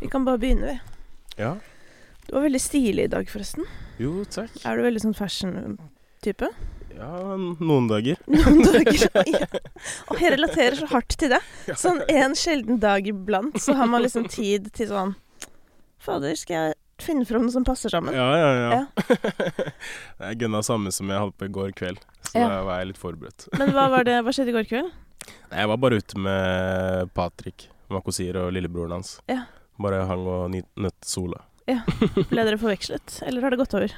Vi kan bare begynne, vi. Ja. Du var veldig stilig i dag, forresten. Jo, takk. Er du veldig sånn fashion-type? Ja, noen dager. Noen dager ja. Og jeg relaterer så hardt til det. Sånn en sjelden dag iblant så har man liksom tid til sånn Fader, skal jeg finne fram noe som passer sammen? Ja, ja, ja. det er gunna samme som jeg holdt på i går kveld, så Ja. da var jeg litt forberedt. Men hva, var det, hva skjedde i går kveld? Nei, Jeg var bare ute med Patrick Makosir og lillebroren hans. Ja. Bare hang og nøt sola. Ble dere forvekslet, eller har det gått over?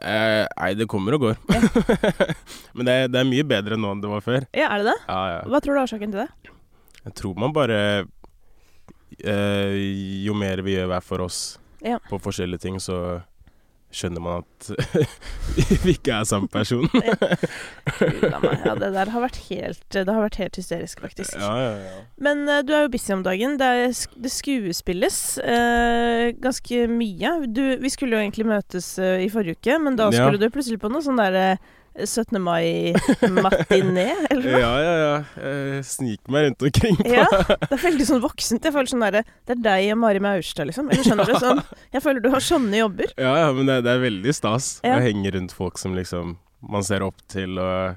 Eh, nei, det kommer og går. Men det, det er mye bedre nå enn det var før. Ja, er det det? Ja, ja. Hva tror du er årsaken til det? Jeg tror man bare eh, Jo mer vi gjør hver for oss Ja. på forskjellige ting, så skjønner man at vi ikke er samme person. Ja, det der har vært helt Det har vært helt hysterisk, faktisk. ja, ja, ja. Men uh, du er jo busy om dagen. Det, er, det skuespilles uh, ganske mye. Du, vi skulle jo egentlig møtes uh, i forrige uke, men da skulle du plutselig på noe sånn derre 17. mai-matiné, eller noe? Ja, ja, ja. Jeg sniker meg rundt omkring. På. Ja, det er veldig sånn voksent. Jeg føler sånn derre Det er deg og Mari Maurstad, liksom. Eller skjønner du? Sånn, jeg føler du har sånne jobber. Ja, ja, men det, det er veldig stas Ja. å henge rundt folk som liksom man ser opp til, og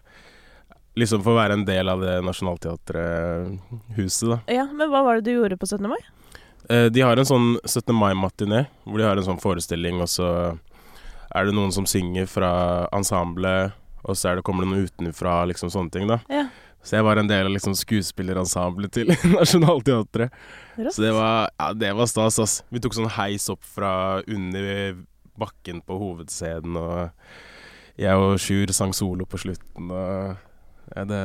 liksom få være en del av det Nationaltheatret-huset, da. Ja, Men hva var det du gjorde på 17. mai? Eh, De har en sånn 17. mai-matiné, hvor de har en sånn forestilling, og så er det noen som synger fra ensemblet, og så det, kommer det noe utenfra, liksom sånne ting, da. Ja. Så jeg var en del av liksom skuespillerensemblet til Nationaltheatret. Så det var, ja, det var stas, ass. Vi tok sånn heis opp fra under bakken på hovedscenen, og jeg og Sjur sang solo på slutten, og ja, det,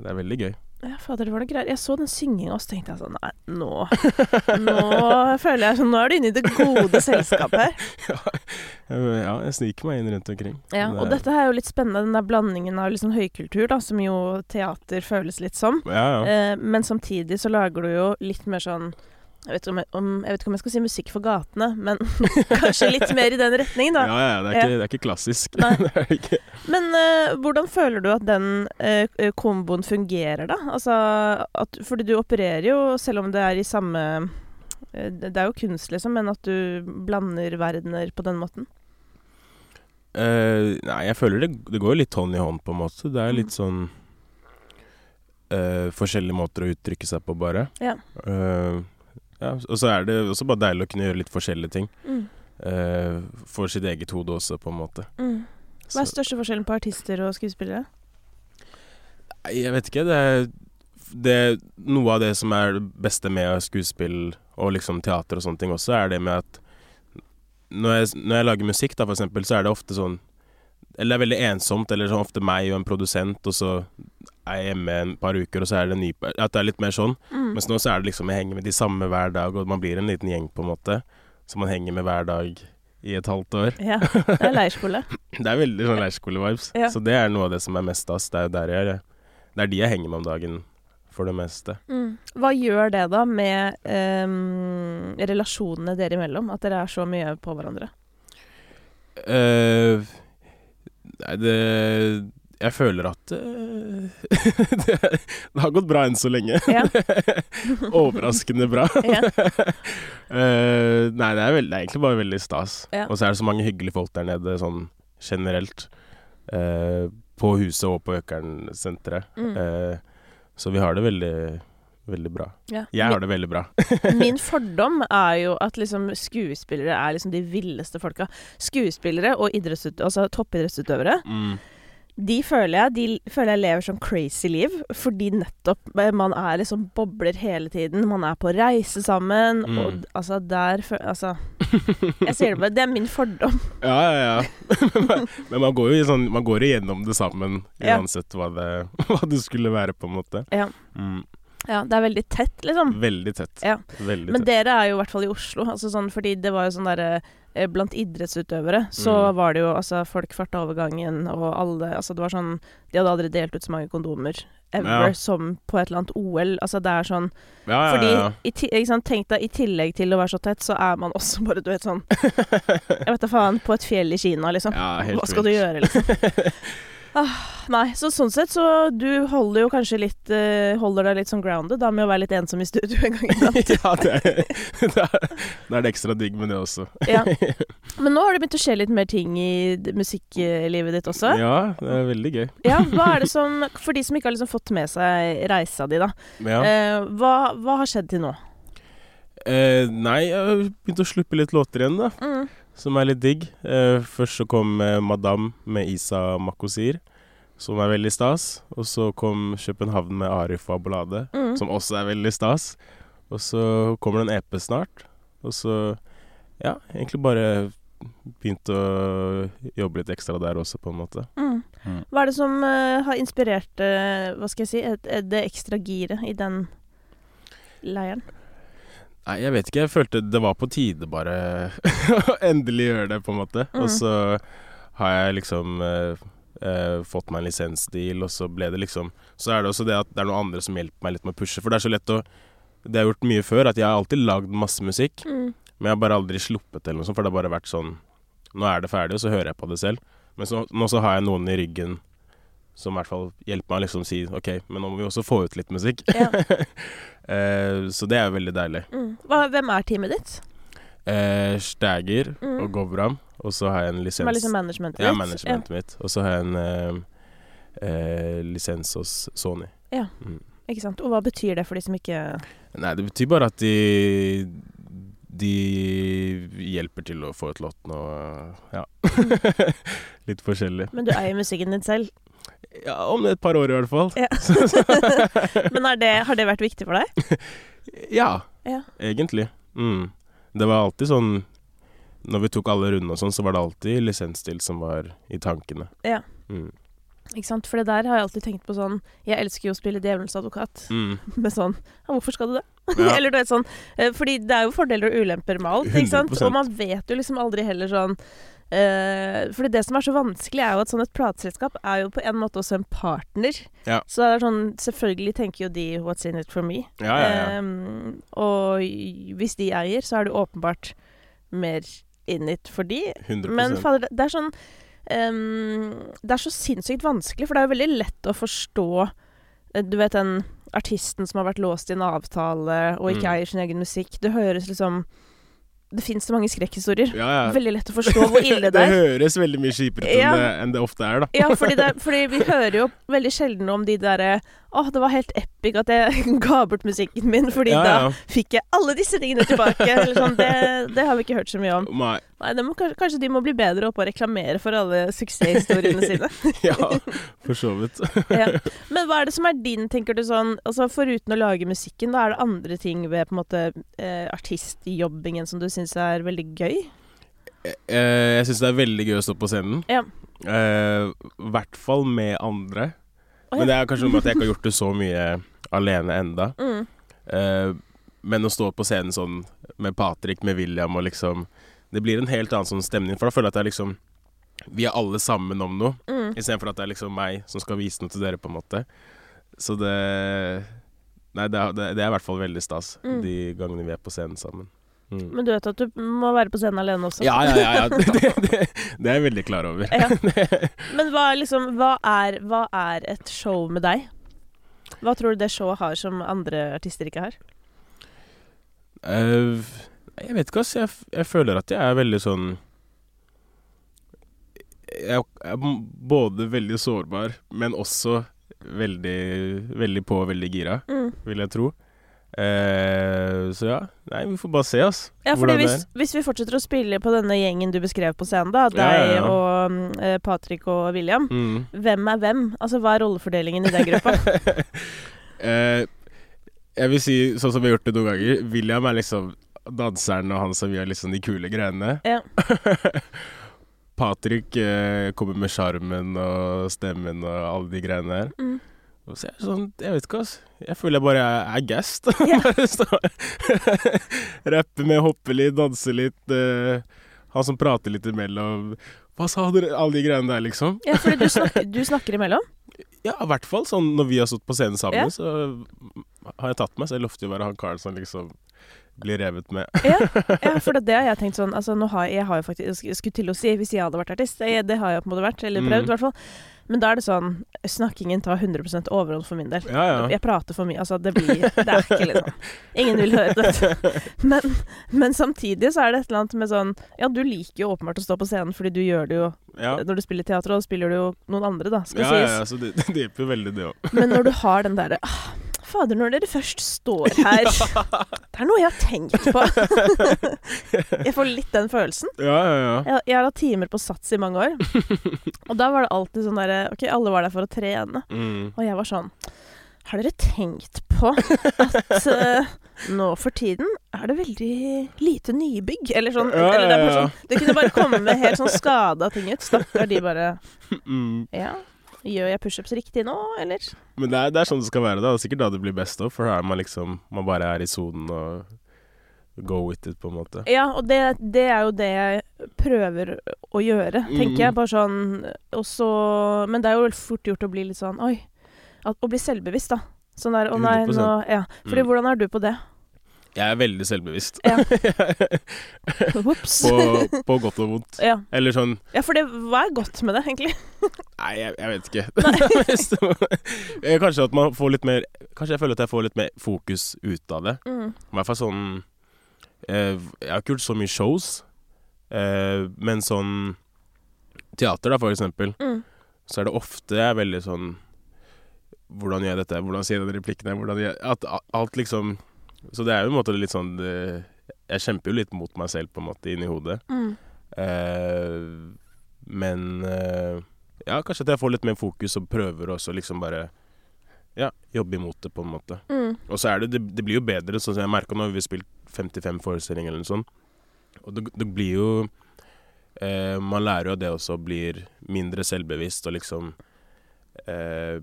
det er veldig gøy. Ja, fader, det var noe greier. Jeg så den synginga, og så tenkte jeg sånn Nei, nå Nå føler jeg sånn Nå er du inne i det gode selskapet her. Ja, jeg sniker meg inn rundt omkring. Ja, Det- og dette er jo litt spennende, den der blandingen av liksom høykultur, da, som jo teater føles litt som. Ja, ja. Eh, men samtidig så lager du jo litt mer sånn jeg vet, jeg, om, jeg vet ikke om jeg skal si musikk for gatene, men kanskje litt mer i den retningen, da. Ja, ja, det er, ikke, det er ikke klassisk. Det er ikke. Men uh, hvordan føler du at den uh, komboen fungerer, da? Altså, at, fordi du opererer jo, selv om det er i samme uh, Det er jo kunst, liksom, men at du blander verdener på den måten. Nei, jeg føler det, det går litt hånd i hånd, på en måte. Det er litt Mm. sånn forskjellige måter å uttrykke seg på, bare. Ja. Ja, og så er det også bare deilig å kunne gjøre litt forskjellige ting. Mm. Uh, for sitt eget hode også, på en måte. Mm. Hva er største forskjellen på artister og skuespillere? Jeg vet ikke. Det er, det er noe av det som er det beste med skuespill og liksom teater og sånne ting også, er det med at når jeg, når jeg lager musikk, da, for eksempel, så er det ofte sånn Eller det er veldig ensomt, eller sånn ofte meg og en produsent, og så er hjemme en par uker, og så er det en ny At det er litt mer sånn. Mm. Mens nå så er det liksom jeg henger med de samme hver dag, og man blir en liten gjeng, på en måte. Som man henger med hver dag i et halvt år. Ja, det er leirskole. Det er veldig sånn leirskole-vibes. Ja. Så det er noe av det som er mest stas. Det er der jeg Det er de jeg henger med om dagen, for det meste. Mm. Hva gjør det da med um, relasjonene dere imellom? At dere er så mye på hverandre? Uh, nei, det Jeg føler at uh, det, det har gått bra enn så lenge. Ja. Overraskende bra. Ja. Eh, nei, det er, veld, det er egentlig bare veldig stas. Ja. Og så er det så mange hyggelige folk der nede sånn generelt. Uh, på huset og på Økern-senteret. Mm. Så vi har det veldig, veldig bra. Ja. Jeg har det veldig bra. Min fordom er jo at liksom skuespillere er liksom de villeste folka. Skuespillere og altså toppidrettsutøvere, Mm. De føler jeg De føler jeg lever sånn crazy liv fordi nettopp eh, man er liksom bobler hele tiden. Man er på reise sammen, Mm. og altså der Altså Jeg sier det bare, det er min fordom. Ja, ja, ja. Men man går jo sånn, man går igjennom det sammen, Ja. uansett hva det, hva det skulle være, på en måte. Ja. Mm. Ja, det er veldig tett, liksom. Veldig tett. Ja. Veldig Men tett. dere er jo i hvert fall i Oslo, altså sånn, fordi det var jo sånn derre eh, Blant idrettsutøvere så Mm. var det jo altså folk farta over gangen, og alle Altså det var sånn De hadde aldri delt ut så mange kondomer ever Ja. som på et eller annet OL. Altså det er sånn ja, ja, Fordi i, ikke sant, Tenk deg, i tillegg til å være så tett, så er man også bare, du vet sånn Jeg vet da faen, på et fjell i Kina, liksom. Ja, helt Hva skal du gjøre, liksom? Nei, så sånn sett så du holder jo kanskje litt uh, Holder deg litt sånn grounded da med å være litt ensom i studio en gang iblant. ja, det er, det er det er det ekstra digg med det også. ja. Men nå har det begynt å skje litt mer ting i musikklivet ditt også. Ja, det er veldig gøy. Ja, hva er det som For de som ikke har liksom fått med seg reisa di, da. Ja. Uh, hva, hva har skjedd til nå? Uh, nei, jeg har begynt å sluppe litt låter igjen, da. Mm. Som er litt digg. Eh, først så kom eh, Madame med Isa Makosir, som er veldig stas. Og så kom København med Arif og Abolade, Mm. som også er veldig stas. Og så kommer det en EP snart. Og så, ja, egentlig bare begynt å jobbe litt ekstra der også, på en måte. Mm. Mm. Hva er det som uh, har inspirert uh, Hva skal jeg si et, et, det ekstra giret i den leiren? Nei, jeg vet ikke. Jeg følte det var på tide bare å endelig gjøre det, på en måte. Mm. Og så har jeg liksom eh, eh, fått meg en lisensdeal, og så ble det liksom Så er det også det at det er noen andre som hjelper meg litt med å pushe. For det er så lett å Det har jeg gjort mye før, at jeg har alltid lagd masse musikk, Mm. men jeg har bare aldri sluppet eller noe sånt, for det har bare vært sånn Nå er det ferdig, og så hører jeg på det selv. Men så, nå så har jeg noen i ryggen som i hvert fall hjelper meg å liksom si OK, men nå må vi også få ut litt musikk. Ja. Eh, så det er veldig deilig. Mm. Hva, hvem er teamet ditt? Eh, Stæger Mm. og Govram. Og så har jeg en lisens Som er liksom managementet Ja, managementet managementet mitt. Og så har jeg en eh, eh, lisens hos Sony. Ja. Mm. Ja, ikke sant? Og hva betyr det for de som ikke Nei, det betyr bare at de De hjelper til å få ut låtene og ja. Litt forskjellig. Men du eier musikken din selv. Ja, om et par år i hvert fall. Ja. Men er det, har det vært viktig for deg? Ja, Ja. egentlig. Mm. Det var alltid sånn Når vi tok alle rundene og sånn, så var det alltid lisensstill som var i tankene. Ja. Mm. Ikke sant? For det der har jeg alltid tenkt på sånn Jeg elsker jo å spille djevelens advokat. Mm. Med sånn Ja, hvorfor skal du det? Ja. Eller du vet sånn eh, Fordi det er jo fordeler og ulemper med alt, ikke sant? 100%. Og man vet jo liksom aldri heller sånn Uh, fordi det som er så vanskelig, er jo at sånn et plateselskap er jo på en måte også en partner. Ja. Så det er sånn Selvfølgelig tenker jo de 'what's in it for me'. Ja, ja. Ehm, og hvis de eier, så er det åpenbart mer in it for de. 100 Men fader, det er sånn ehm, Det er så sinnssykt vanskelig, for det er jo veldig lett å forstå eh, Du vet den artisten som har vært låst i en avtale og ikke Mm. eier sin egen musikk. Det høres liksom Det fins så mange skrekkhistorier. ja, ja. Veldig lett å forstå hvor ille det er. det høres veldig mye kjipere ut Ja. enn det ofte er, da. Ja, fordi, det, fordi vi hører jo veldig sjelden om de derre Å, det var helt epic at jeg ga bort musikken min, fordi ja, da fikk jeg alle disse tingene tilbake. Sånn, det, det har vi ikke hørt så mye om. Nei, Nei, må, kanskje, de må bli bedre på å reklamere for alle suksesshistoriene sine. ja, for så vidt. ja. Men hva er det som er din, tenker du sånn Altså Foruten å lage musikken, da er det andre ting ved på en måte eh, artistjobbingen som du syns er veldig gøy? Jeg, jeg syns det er veldig gøy å stå på scenen. Ja. Eh, I hvert fall med andre. Men det er kanskje noe med at jeg ikke har gjort det så mye alene enda. Mm. Uh, men å stå på scenen sånn med Patrick, med William og liksom Det blir en helt annen sånn stemning, for da føler jeg at det er liksom Vi er alle sammen om noe, Mm. istedenfor at det er liksom meg som skal vise noe til dere, på en måte. Så det Nei, det det, det er i hvert fall veldig stas, Mm. de gangene vi er på scenen sammen. Mm. Men du vet at du må være på scenen alene også? Ja, ja, ja. ja. Det, det, det er jeg veldig klar over. Ja. Men hva, liksom, hva, er, hva er et show med deg? Hva tror du det showet har som andre artister ikke har? Uh, jeg vet ikke, ass. Jeg, jeg føler at jeg er veldig sånn Jeg er både veldig sårbar, men også veldig, veldig på veldig gira, Mm. vil jeg tro. Eh, så ja. Nei, vi får bare se, ass. Ja, fordi hvis, hvis vi fortsetter å spille på denne gjengen du beskrev på scenen, da, deg ja, ja. og eh, Patrick og William, Mm. hvem er hvem? Altså, hva er rollefordelingen i den gruppa? eh, jeg vil si, sånn som vi har gjort det noen ganger, William er liksom danseren, og han som gjør liksom de kule greiene. Ja. Patrick eh, kommer med sjarmen og stemmen og alle de greiene der. Mm. Og så er det sånn, jeg vet ikke, altså. Jeg føler jeg bare er, gassed. Yeah. Bare Rappe med, hoppe litt, danse litt. Uh, han som prater litt imellom. Hva sa dere? Alle de greiene der, liksom. Ja, for du snakker, du snakker imellom? Ja, i hvert fall sånn når vi har stått på scenen sammen, yeah. så har jeg tatt meg, så jeg lovte jo å være han karen som liksom blir revet med. Ja, ja for det, det har jeg tenkt sånn altså, har, Jeg har jo faktisk Jeg skulle til å si hvis jeg hadde vært artist. Jeg, det har jeg på en måte vært. Eller prøvd, i Mm. hvert fall. Men da er det sånn Snakkingen tar 100 overhånd for min del. Ja, ja. Jeg prater for mye. Altså, det blir Det er ikke liksom Ingen vil høre dette. Men, men samtidig så er det et eller annet med sånn Ja, du liker jo åpenbart å stå på scenen fordi du gjør det jo Ja, Når du spiller teater, og da spiller du jo noen andre, da, skal ja, ja, sies. ja så det, det hjelper veldig, det òg. Men når du har den derre ah, Fader, når dere først står her Det er noe jeg har tenkt på. jeg får litt den følelsen. Ja, ja, ja. Jeg, jeg har hatt timer på Sats i mange år. Og da var det alltid sånn derre OK, alle var der for å trene. Mm. Og jeg var sånn Har dere tenkt på at uh, nå for tiden er det veldig lite nybygg? Eller sånn. Ja, eller det, ja, sånn det kunne bare komme helt sånn skada ting ut. Stakkar, de bare Mm. Ja, gjør jeg pushups riktig nå, eller? Men det er, det er sånn det skal være. da. Det er sikkert da det blir best òg, for da er man liksom Man bare er i sonen og go with it, på en måte. Ja, og det, det er jo det jeg prøver å gjøre, tenker Mm. jeg. Bare sånn og så Men det er jo fort gjort å bli litt sånn Oi. At, å bli selvbevisst, da. Sånn der Å nei, nå Ja. Fordi Mm. hvordan er du på det? Jeg er veldig selvbevisst. Ja. På, på godt og vondt. Ja. Eller sånn ja, for det hva er godt med det, egentlig? Nei, jeg, jeg vet ikke. Eh, kanskje at man får litt mer Kanskje jeg føler at jeg får litt mer fokus ut av det. Mm. I hvert fall sånn eh, Jeg har ikke gjort så mye shows, eh, men sånn teater, da, for eksempel, Mm. så er det ofte jeg er veldig sånn Hvordan gjør jeg dette? Hvordan sier jeg den replikken? Hvordan gjør At alt liksom Så det er jo en måte litt sånn det, Jeg kjemper jo litt mot meg selv, på en måte, inni hodet. Mm. Eh, men eh, ja, kanskje at jeg får litt mer fokus og prøver også liksom bare ja, jobbe imot det, på en måte. Mm. Og så er det, det Det blir jo bedre, sånn som jeg merka nå, vi har spilt 55 forestillinger eller noe sånt. Og det, det blir jo eh, Man lærer jo det også, blir mindre selvbevisst og liksom eh,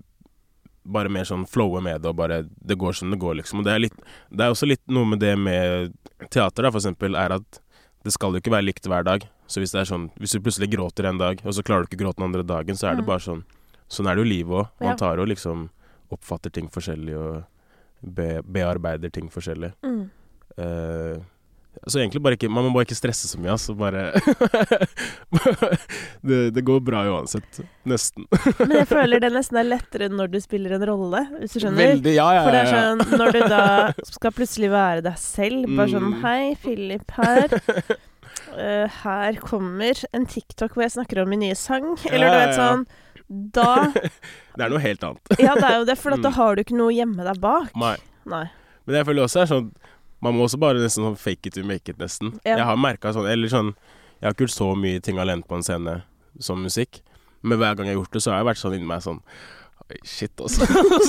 Bare mer sånn flowe med det, og bare Det går som det går, liksom. Og det er, litt, det er også litt noe med det med teater, da, for eksempel, er at det skal jo ikke være likt hver dag. Så hvis det er sånn Hvis du plutselig gråter en dag, og så klarer du ikke å gråte den andre dagen, så er det Mm. bare sånn Sånn er det jo livet òg. Man tar jo liksom Oppfatter ting forskjellig og be, bearbeider ting forskjellig. Mm. Eh, så egentlig bare ikke Man må bare ikke stresse så mye, altså. Bare det, det går bra uansett. Nesten. Men jeg føler det nesten er lettere når du spiller en rolle, hvis du skjønner. Veldig, ja, ja, For det er ja, ja. sånn når du da skal plutselig være deg selv, bare sånn Mm. Hei, Philip her. Uh, her kommer en TikTok hvor jeg snakker om min nye sang. Eller du vet sånn Da Det er noe helt annet. Ja, det er jo det, for da Mm. har du ikke noe å gjemme deg bak. Nei. Nei. Men jeg føler også er sånn Man må også bare nesten sånn fake it to make it, nesten. Ja. Jeg har merka sånn Eller sånn Jeg har ikke gjort så mye ting alene på en scene som musikk, men hver gang jeg har gjort det, så har jeg vært sånn inni meg sånn shit, altså.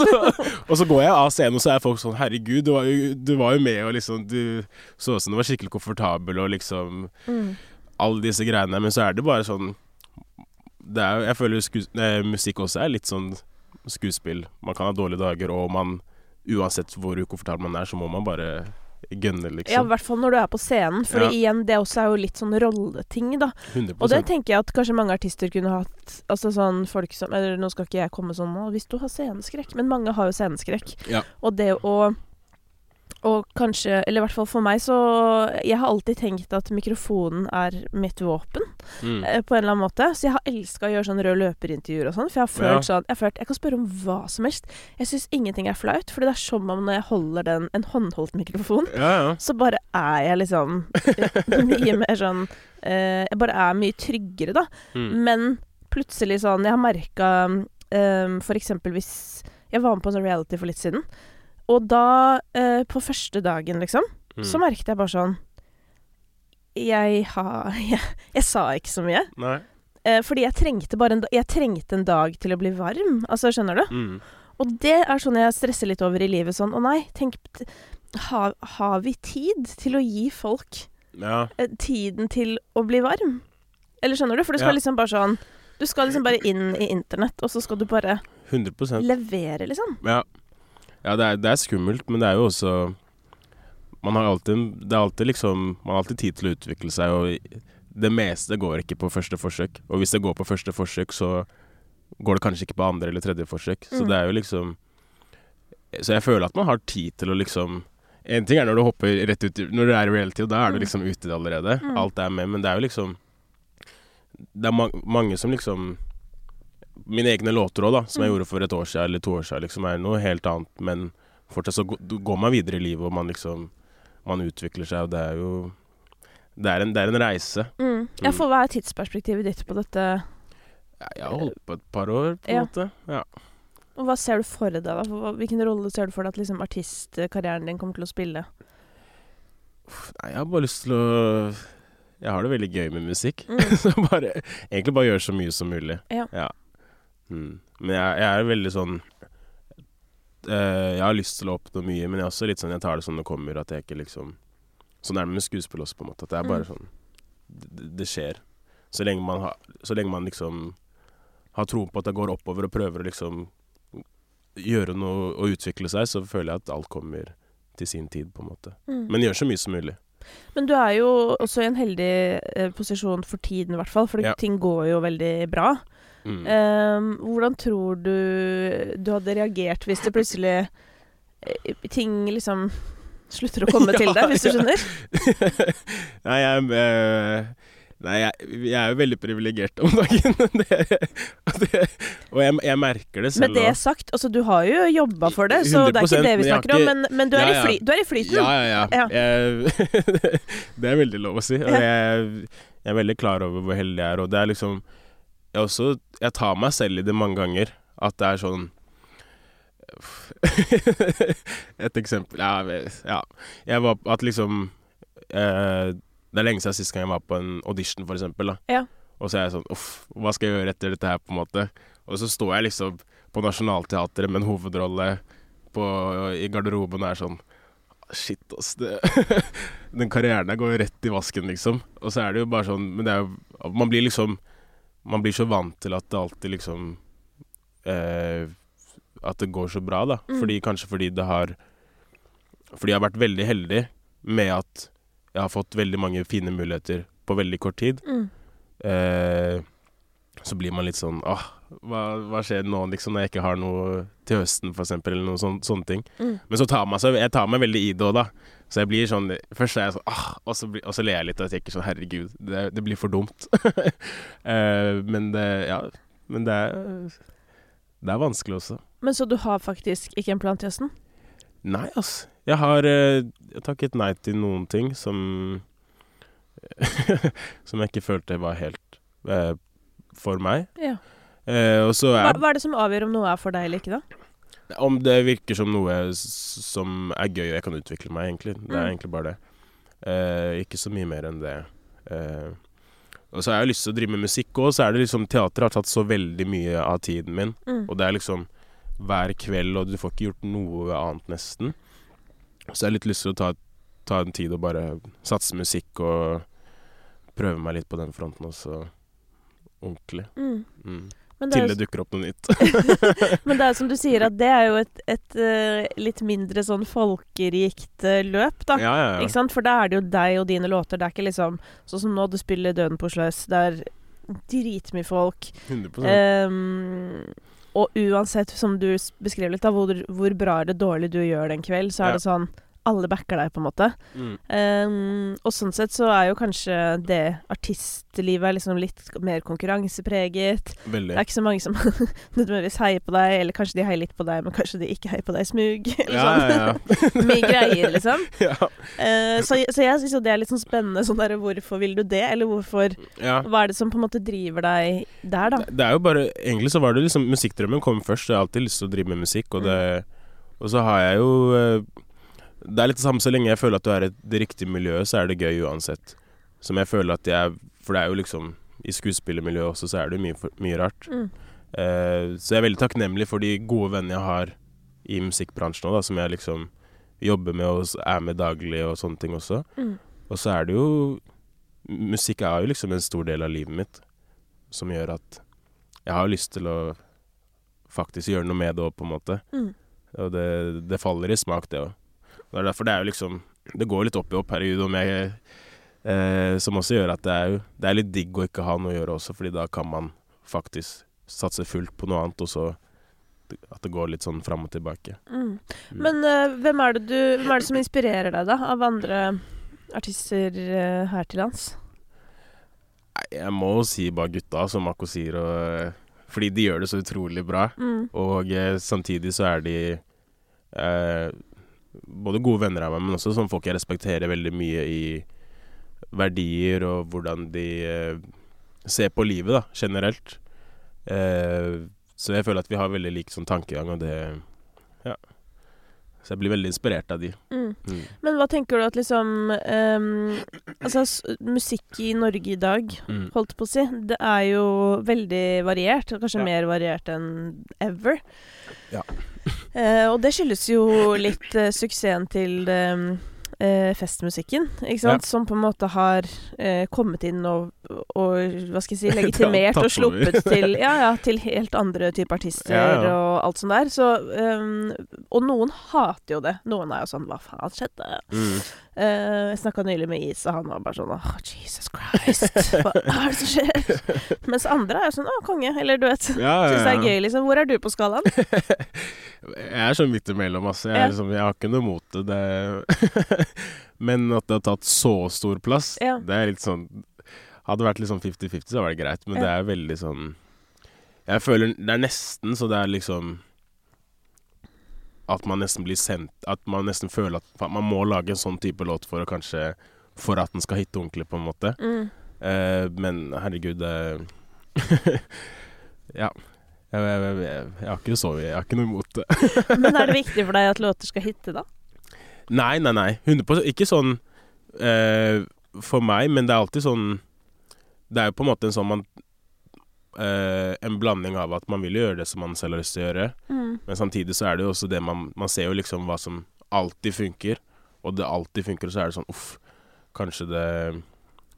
og, så, går jeg av scenen, og så er folk sånn Herregud, du var jo, du var jo med, og liksom Du så ut som du var skikkelig komfortabel, og liksom Mm. Alle disse greiene. Men så er det bare sånn det er, Jeg føler skus, eh, musikk også er litt sånn skuespill. Man kan ha dårlige dager, og man Uansett hvor ukomfortabel man er, så må man bare gønne, Ja, i liksom. hvert fall når du er på scenen. For Ja. igjen, det også er jo litt sånn rolleting, da. 100 Og det tenker jeg at kanskje mange artister kunne hatt. Altså sånn folk som Eller nå skal ikke jeg komme sånn nå, hvis du har sceneskrekk, men mange har jo sceneskrekk. Ja. Og det å og kanskje, eller i hvert fall for meg, så Jeg har alltid tenkt at mikrofonen er mitt våpen, mm. eh, på en eller annen måte. Så jeg har elska å gjøre sånn rød løper-intervjuer og sånn. For jeg har følt sånn Jeg har følt Jeg kan spørre om hva som helst. Jeg syns ingenting er flaut, for det er som om når jeg holder den, en håndholdt mikrofon, Ja, ja. så bare er jeg liksom mye mer sånn eh, Jeg bare er mye tryggere, da. Mm. Men plutselig sånn Jeg har merka um, for eksempel hvis Jeg var med på en sånn reality for litt siden. Og da, eh, på første dagen, liksom, Mm. så merket jeg bare sånn jeg, har, jeg, jeg sa ikke så mye. Nei. Eh, fordi jeg trengte bare en, jeg trengte en dag til å bli varm. Altså, skjønner du? Mm. Og det er sånn jeg stresser litt over i livet. Sånn å nei, tenk Har, har vi tid til å gi folk Ja. eh, tiden til å bli varm? Eller skjønner du? For det skal Ja. liksom bare sånn Du skal liksom bare inn i internett, og så skal du bare 100% levere, liksom. Ja, ja det, er, det er skummelt, men det er jo også Man har alltid Det er alltid liksom Man har alltid tid til å utvikle seg, og det meste går ikke på første forsøk. Og hvis det går på første forsøk, så går det kanskje ikke på andre eller tredje forsøk. Så Mm. det er jo liksom Så jeg føler at man har tid til å liksom En ting er når du hopper rett ut Når du er i reality, og da er du Mm. liksom ute allerede. Mm. Alt er med, men det er jo liksom Det er ma mange som liksom Mine egne låter òg, da, som jeg Mm. gjorde for et år siden eller to år siden, liksom er noe helt annet, men fortsatt så går man videre i livet, og man liksom Man utvikler seg, og det er jo Det er en, det er en reise. Mm. Ja, for hva er tidsperspektivet ditt på dette? Ja, Jeg har holdt på et par år, på en Ja. måte. Ja. Og hva ser du for deg, da? Hvilken rolle ser du for deg at liksom, artistkarrieren din kommer til å spille? Nei, jeg har bare lyst til å Jeg har det veldig gøy med musikk. Mm. så bare Egentlig bare gjøre så mye som mulig. Ja. Ja. Mm. Men jeg, jeg er veldig sånn eh, Jeg har lyst til å oppnå mye, men jeg er også litt sånn Jeg tar det som det kommer, at jeg ikke liksom Sånn er det med skuespill også, på en måte. At det er bare Mm. sånn det, det skjer. Så lenge man har Så lenge man liksom har tro på at det går oppover, og prøver å liksom gjøre noe og utvikle seg, så føler jeg at alt kommer til sin tid, på en måte. Mm. Men gjør så mye som mulig. Men du er jo også i en heldig eh, posisjon for tiden, i hvert fall. For Ja. ting går jo veldig bra. Mm. Um, hvordan tror du du hadde reagert hvis det plutselig eh, Ting liksom slutter å komme til deg, hvis du ja. skjønner? Nei, jeg, uh, nei jeg, jeg er jo veldig privilegert om dagen. det, det, og jeg, jeg merker det selv. Med det sagt, altså du har jo jobba for det, så det er ikke det vi snakker ikke, om. Men, men du, er Ja, ja. fly, du er i flyten. Ja, ja, ja. Ja. Jeg, det er veldig lov å si. Og Ja. jeg er veldig klar over hvor heldig jeg er. Og det er liksom Jeg, også, jeg tar meg selv i det mange ganger. At det er sånn Et eksempel Ja, ja. Jeg var At liksom eh, Det er lenge siden sist gang jeg var på en audition, for eksempel. Da. Ja. Og så er jeg sånn Uff, hva skal jeg gjøre etter dette her, på en måte? Og så står jeg liksom på Nationaltheatret med en hovedrolle på, i garderoben og er sånn Shit, ass. Den karrieren der går jo rett i vasken, liksom. Og så er det jo bare sånn Men det er jo Man blir liksom Man blir så vant til at det alltid liksom eh, At det går så bra, da. Mm. Fordi Kanskje fordi det har Fordi jeg har vært veldig heldig med at jeg har fått veldig mange fine muligheter på veldig kort tid. Mm. Eh, så blir man litt sånn Åh, hva, hva skjer nå, liksom, når jeg ikke har noe til høsten, for eksempel, eller noe sånt, sånne ting. Mm. Men så tar man seg Jeg tar meg veldig i det òg, da. Så jeg blir sånn Først er jeg sånn ah, og, så blir, og så ler jeg litt og tenker sånn Herregud, det, det blir for dumt. uh, men det Ja. Men det er Det er vanskelig også. Men så du har faktisk ikke en plan til høsten? Nei, ass. Jeg har uh, takket nei til noen ting som Som jeg ikke følte var helt uh, for meg. Ja. Og så Hva, er hva er det som avgjør om noe er for deg eller ikke, da? Om det virker som noe som er gøy og jeg kan utvikle meg, egentlig. Det er Mm. egentlig bare det. Eh, ikke så mye mer enn det. Eh, og så har jeg lyst til å drive med musikk òg, så er det liksom Teater har tatt så veldig mye av tiden min. Mm. Og det er liksom hver kveld, og du får ikke gjort noe annet, nesten. Så jeg har litt lyst til å ta, ta en tid og bare satse musikk og prøve meg litt på den fronten også. Ordentlig. Mm. Men, det Til det dukker opp noe nytt. men det er som du sier, at det er jo et, et eh, litt mindre sånn folkerikt eh, løp, da. ja, ja, ja. sant? For da er det jo deg og dine låter. Det er ikke liksom sånn som nå, du spiller Døden på Sløs. Det er dritmye folk. 100 Ehm, og uansett, som du beskrev litt, da, hvor, hvor bra eller dårlig du gjør den kveld, så er det sånn Alle backer deg, på en måte. mm. Um, og sånn sett så er jo kanskje det artistlivet liksom litt mer konkurransepreget. Veldig. Det er ikke så mange som nødvendigvis heier på deg, eller kanskje de heier litt på deg, men kanskje de ikke heier på deg smug. Ja, sånn. ja, ja. Mye greier, liksom. ja. uh, så, så jeg syns jo det er litt sånn spennende. Sånn der, hvorfor vil du det, eller hvorfor ja. Hva er det som på en måte driver deg der, da? Det, det er jo bare Egentlig så var det liksom Musikkdrømmen kom først. Jeg har alltid lyst til å drive med musikk, og det Og så har jeg jo eh, Det er litt det samme så lenge jeg føler at du er i det riktige miljøet, så er det gøy uansett. Som jeg føler at jeg For det er jo liksom I skuespillermiljøet også så er det jo mye, mye rart. Mm. Eh, så jeg er veldig takknemlig for de gode vennene jeg har i musikkbransjen òg, som jeg liksom jobber med og er med daglig og sånne ting også. Mm. Og så er det jo Musikk er jo liksom en stor del av livet mitt, som gjør at jeg har lyst til å faktisk gjøre noe med det òg, på en måte. Mm. Og det, det faller i smak, det òg. Det er derfor det er jo liksom Det går litt opp i opp herregud om jeg eh, Som også gjør at det er jo Det er litt digg å ikke ha noe å gjøre også, fordi da kan man faktisk satse fullt på noe annet, og så at det går litt sånn fram og tilbake. Mm. Mm. Men uh, hvem, er det du, hvem er det som inspirerer deg, da? Av andre artister uh, her til lands? Jeg må si bare gutta, som Mako sier, og, fordi de gjør det så utrolig bra. Mm. Og uh, samtidig så er de eh, både gode venner av meg, men også sånn folk jeg respekterer veldig mye i verdier og hvordan de eh, ser på livet, da, generelt. Eh, så jeg føler at vi har veldig lik sånn tankegang, og det Ja. Så jeg blir veldig inspirert av de. Mm. Mm. Men hva tenker du at liksom um, Altså, musikk i Norge i dag, Mm. holdt på å si, det er jo veldig variert. Kanskje Ja. mer variert enn ever. Ja. uh, og det skyldes jo litt uh, suksessen til ehm, eh, festmusikken, ikke sant? Som på en måte har eh, kommet inn og, og hva skal jeg si, legitimert og sluppet til, ja, ja, til helt andre typer artister Ja, ja. og alt sånt der. Så, um, og noen hater jo det. Noen er jo sånn Hva faen skjedde? Mm. Eh, jeg snakka nylig med Is, og han var bare sånn Åh, Jesus Christ, hva er det som skjer? Mens andre er sånn Å, konge. Eller du vet. Ja, ja, Syns det er gøy, liksom. Hvor er du på skalaen? Jeg er sånn midt imellom, altså. Jeg, liksom, jeg har ikke noe mot det. det Men at det har tatt så stor plass, Ja. det er litt sånn Hadde det vært litt sånn 50-50, så var det greit, men Ja. det er veldig sånn Jeg føler Det er nesten så det er liksom At man nesten blir sendt At man nesten føler at man må lage en sånn type låt for å kanskje For at den skal hitte ordentlig, på en måte. Mm. Uh, men herregud uh, Ja. Jeg, jeg, jeg, jeg, har ikke sovet, Jeg har ikke noe imot det. Men er det viktig for deg at låter skal hitte, da? Nei, nei, nei. 100 Ikke sånn uh, for meg, men det er alltid sånn Det er jo på en måte en sånn man eh, En blanding av at man vil gjøre det som man selv har lyst til å gjøre, Mm. men samtidig så er det jo også det man Man ser jo liksom hva som alltid funker, og det alltid funker, og så er det sånn uff, kanskje det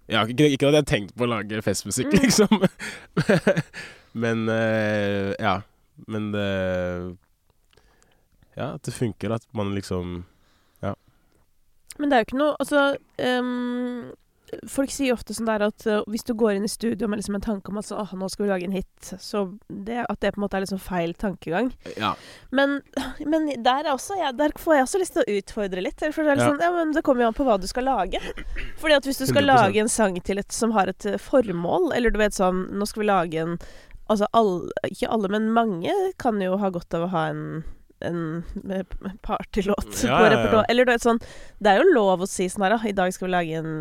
ja, ikke, ikke at jeg har tenkt på å lage festmusikk, Mm. liksom. men eh, Ja. Men det Ja, at det funker, at man liksom Men det er jo ikke noe Altså ehm, Folk sier ofte sånn der at uh, hvis du går inn i studio med liksom en tanke om at så, åh, nå skal vi lage en hit, så det, at det på en måte er liksom feil tankegang. Ja. Men, men der, er også, ja, der får jeg også lyst til å utfordre litt. For det, er liksom, Ja. sånn, ja, men det kommer jo an på hva du skal lage. Fordi at hvis du skal 100%. lage en sang til et, som har et eh, formål, eller du vet sånn Nå skal vi lage en Altså alle, ikke alle, men mange kan jo ha godt av å ha en en eh, partylåt Ja, på ja, ja. Eller du vet sånn Det er jo lov å si sånn her, da. I dag skal vi lage en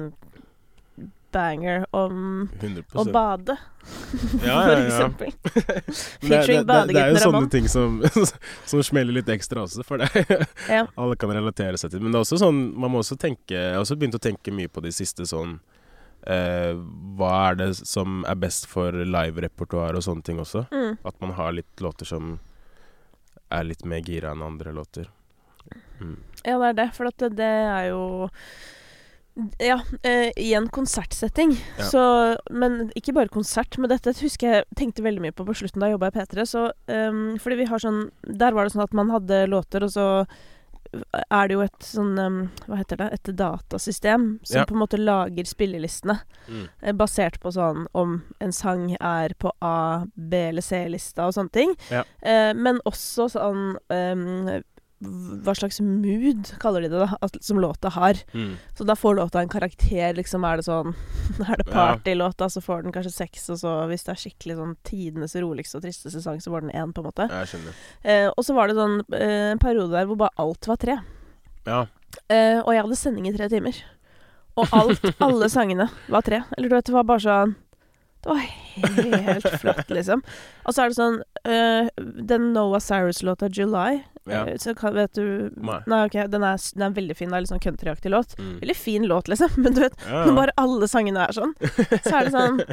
banger om 100 å bade, Ja, ja, for eksempel. Featuring det, Ramón. Det, er jo sånne ting som, som smeller litt ekstra også, for det Ja. alle kan relatere seg til. Men det er også sånn, man må også tenke Jeg har også begynt å tenke mye på de siste sånn eh, Hva er det som er best for live-repertoar og sånne ting også? Mm. At man har litt låter som er litt mer gira enn andre låter. Mm. Ja, det er det. For det, det er jo Ja, eh, i en konsertsetting. Ja. Så Men ikke bare konsert. Men dette husker jeg tenkte veldig mye på på slutten da jeg jobba i P3. Så um, Fordi vi har sånn Der var det sånn at man hadde låter, og så er det jo et sånn um, Hva heter det? Et datasystem som Ja. på en måte lager spillelistene. Mm. eh, Basert på sånn om en sang er på A, B eller C-lista og sånne ting. Ja. Uh, men også sånn ehm, Hva slags mood, kaller de det, da, at, som låta har. Mm. Så da får låta en karakter, liksom. Er det sånn Er det partylåta, så får den kanskje seks, og så hvis det er skikkelig sånn tidenes roligste og tristeste sang, så får den én, på en måte. Jeg skjønner. Eh, og så var det sånn eh, en periode der hvor bare alt var tre. Ja. Eh, og jeg hadde sending i tre timer. Og alt, alle sangene var tre. Eller du vet, det var bare sånn Det var helt flott, liksom. Og så er det sånn uh, Den Noah Cyrus-låta 'July', ja. eh, så kan, vet du Nei. Nei, ok, den er, den er veldig fin. Det er litt sånn countryaktig låt. Mm. Veldig fin låt, liksom. Men du vet, Ja, når bare alle sangene er sånn, så er det sånn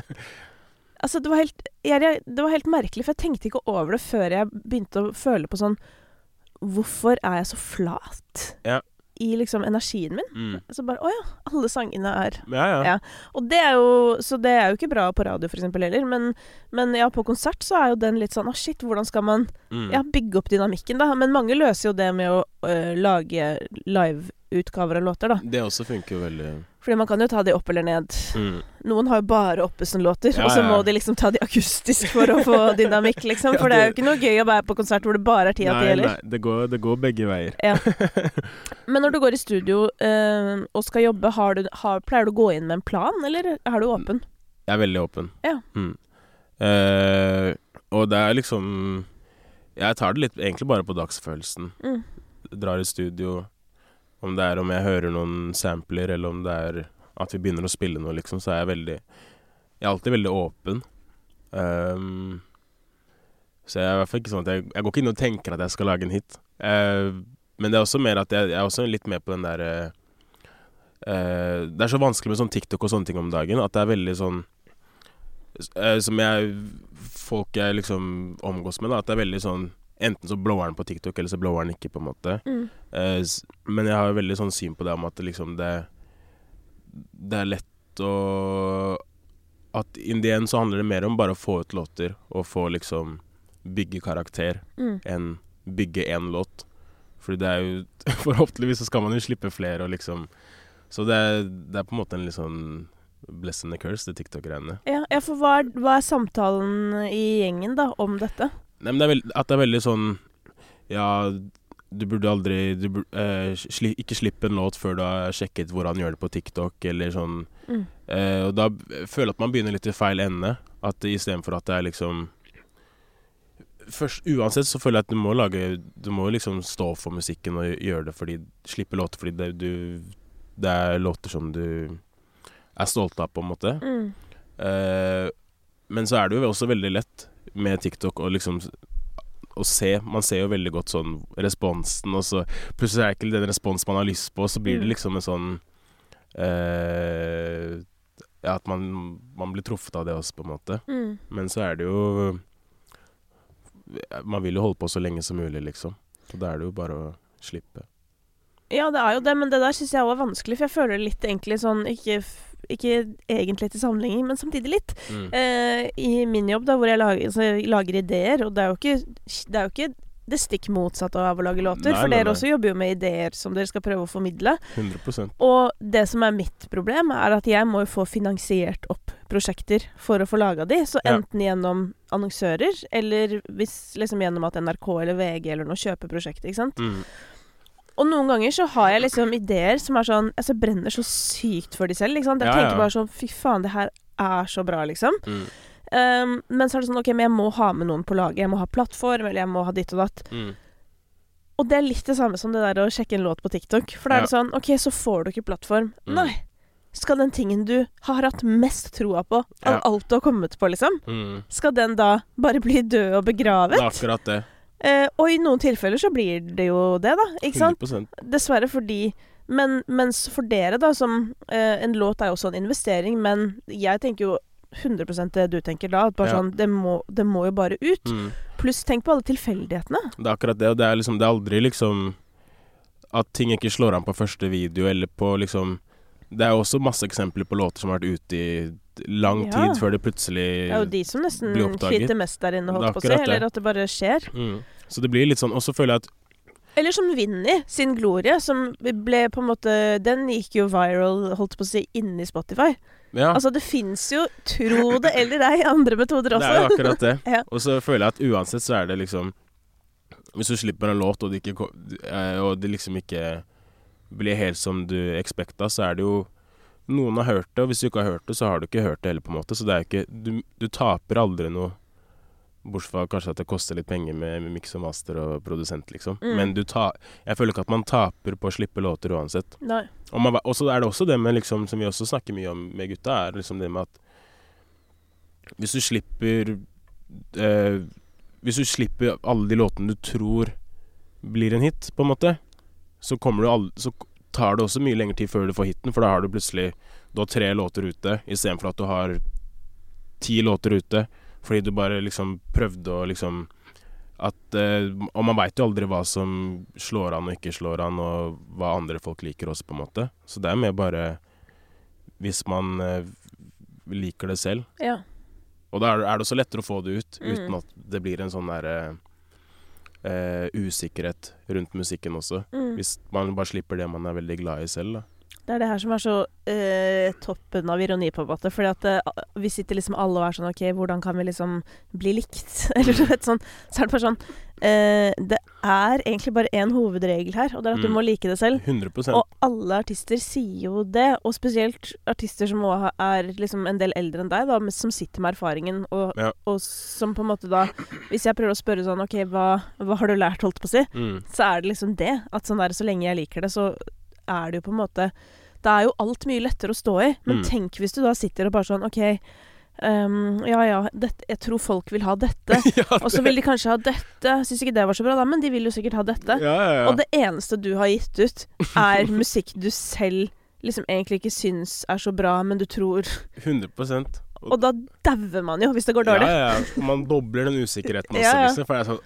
Altså, det var helt jeg, Det var helt merkelig, for jeg tenkte ikke over det før jeg begynte å føle på sånn Hvorfor er jeg så flat Ja. I liksom energien min? Mm. Så bare Å ja, alle sangene er Ja, ja. Ja. Og det er jo Så det er jo ikke bra på radio, for eksempel, heller. Men, men ja, på konsert så er jo den litt sånn Å, shit, hvordan skal man Mm. ja, bygge opp dynamikken, da? Men mange løser jo det med å øh, lage liveutgaver av låter, da. Det også funker jo veldig Fordi man kan jo ta de opp eller ned. Mm. Noen har jo bare Oppesen-låter, Ja, og så må de liksom ta de akustisk for å få dynamikk, liksom. Ja, For det er jo ikke noe gøy å være på konsert hvor det bare er ti av ti heller. nei, det går, det går begge veier. Men når du går i studio øh, og skal jobbe, har du, har, pleier du å gå inn med en plan, eller er du åpen? Jeg er veldig åpen. Ja. Mm. Uh, og det er liksom Jeg tar det litt egentlig bare på dagsfølelsen. Mm. Drar i studio. Om det er om jeg hører noen sampler, eller om det er at vi begynner å spille noe, liksom, så er jeg veldig Jeg er alltid veldig åpen. Um, så jeg er i hvert fall ikke sånn at jeg, jeg går ikke inn og tenker at jeg skal lage en hit. Uh, men det er også mer at jeg, jeg er også litt med på den der uh, eh, Det er så vanskelig med sånn TikTok og sånne ting om dagen at det er veldig sånn uh, Som jeg Folk jeg liksom omgås med, da, at det er veldig sånn Enten så blower den på TikTok, eller så blower den ikke, på en måte. Mm. Eh, men jeg har jo veldig sånn syn på det om at liksom det Det er lett å At in the end så handler det mer om bare å få ut låter og få liksom bygge karakter Mm. enn bygge én låt. Fordi det er jo Forhåpentligvis så skal man jo slippe flere og liksom Så det er, det er på en måte en litt sånn bless and the curse, det TikTok-greiene. Ja, ja, for hva er, hva er samtalen i gjengen da om dette? Nei, men det er veld, at det er veldig sånn Ja, du burde aldri du burde, eh, sli, Ikke slippe en låt før du har sjekket hvor han gjør det på TikTok, eller sånn Mm. eh, Og da føler jeg at man begynner litt i feil ende. At istedenfor at det er liksom Først, Uansett så føler jeg at du må lage Du må liksom stå for musikken og gjøre det fordi Slippe låter fordi det, du, det er låter som du er stolt av, på en måte. Mm. Eh, men så er det jo også veldig lett med TikTok og liksom å se Man ser jo veldig godt sånn responsen, og så plutselig er det ikke den responsen man har lyst på, og så blir det Mm. liksom en sånn eh, Ja, at man, man blir truffet av det også, på en måte. Mm. Men så er det jo Man vil jo holde på så lenge som mulig, liksom. Så da er det jo bare å slippe. Ja, det er jo det, men det der syns jeg òg er vanskelig, for jeg føler litt egentlig sånn Ikke, ikke egentlig til sammenligning, men samtidig litt. Mm. Eh, I min jobb, da, hvor jeg lager, altså, jeg lager ideer, og det er jo ikke det, er jo ikke det stikk motsatte av å lage låter, Nei, for nei, dere nei. også jobber jo med ideer som dere skal prøve å formidle. 100% Og det som er mitt problem, er at jeg må jo få finansiert opp prosjekter for å få laga de. Så Ja. enten gjennom annonsører, eller hvis liksom gjennom at NRK eller VG eller noe kjøper prosjektet, ikke sant. mm. Og noen ganger så har jeg liksom ideer som er sånn Altså brenner så sykt for de selv, ikke sant. Jeg Ja, tenker ja. bare sånn Fy faen, det her er så bra, liksom. Mm. Um, men så er det sånn OK, men jeg må ha med noen på laget. Jeg må ha plattform, eller jeg må ha ditt og datt. Mm. Og det er litt det samme som det der å sjekke en låt på TikTok. For da er det sånn OK, så får du ikke plattform. Mm. Nei. Skal den tingen du har hatt mest troa på, av alt du har kommet på, liksom, Mm. skal den da bare bli død og begravet? Det er akkurat det. Eh, og i noen tilfeller så blir det jo det, da. Ikke sant? 100 Dessverre fordi men, Mens for dere, da, som eh, En låt er jo også en investering, men jeg tenker jo 100 det du tenker da. At bare Ja. sånn det må, det må jo bare ut. mm. Pluss tenk på alle tilfeldighetene. Det er akkurat det, og det er liksom Det er aldri liksom At ting ikke slår an på første video, eller på liksom Det er jo også masse eksempler på låter som har vært ute i lang Ja. tid før det plutselig Det er jo de som nesten sliter mest der inne, holdt på å si. Eller at det bare skjer. mm. Så det blir litt sånn Og så føler jeg at Eller som Vinni sin Glorie, som ble på en måte Den gikk jo viral, holdt på å si, inni Spotify. Ja, Altså, det fins jo, tro det eller ei, andre metoder også. det er jo akkurat det. Ja. Og så føler jeg at uansett så er det liksom Hvis du slipper en låt, og det, ikke, eh, og det liksom ikke blir helt som du expecta, så er det jo Noen har hørt det, og hvis du ikke har hørt det, så har du ikke hørt det heller, på en måte. Så det er jo ikke Du, du taper aldri noe. Bortsett fra kanskje at det koster litt penger med, med miks og master og produsent, liksom. Mm. Men du ta, jeg føler ikke at man taper på å slippe låter uansett. Nei. Og man, så er det også det med liksom, som vi også snakker mye om med gutta, er liksom det med at hvis du slipper eh, Hvis du slipper alle de låtene du tror blir en hit, på en måte, så kommer du al Så tar det også mye lengre tid før du får hiten, for da har du plutselig Du har tre låter ute istedenfor at du har ti låter ute, fordi du bare liksom prøvde å liksom at eh, Og man veit jo aldri hva som slår an og ikke slår an, og hva andre folk liker også, på en måte. Så det er mer bare Hvis man eh, liker det selv. Ja. Og da er det- også lettere å få det ut, Mm. uten at det blir en sånn derre eh, usikkerhet rundt musikken også. Mm. Hvis man bare slipper det man er veldig glad i selv, da. Det er det her som er så eh, toppen av ironi, på en måte. Fordi at eh, vi sitter liksom alle og er sånn OK, hvordan kan vi liksom bli likt? Eller du vet sånn. Så er det bare sånn eh, Det er egentlig bare én hovedregel her, og det er at du Mm. må like det selv. 100% Og alle artister sier jo det, og spesielt artister som også er liksom en del eldre enn deg, da, som sitter med erfaringen, og, Ja. og som på en måte da Hvis jeg prøver å spørre sånn OK, hva, hva har du lært, holdt på å si, mm. så er det liksom det. At sånn der, så lenge jeg liker det, så er det jo på en måte Det er jo alt mye lettere å stå i. Men Mm. tenk hvis du da sitter og bare sånn OK, Um, ja ja, dette, jeg tror folk vil ha dette. ja, Og så vil de kanskje ha dette. Syns ikke det var så bra, da, men de vil jo sikkert ha dette. ja, ja. Og det eneste du har gitt ut, er musikk du selv liksom egentlig ikke syns er så bra, men du tror 100% Og da dauer man jo, hvis det går dårlig. Ja, ja. Og man dobler den usikkerheten også, liksom. For det er sånn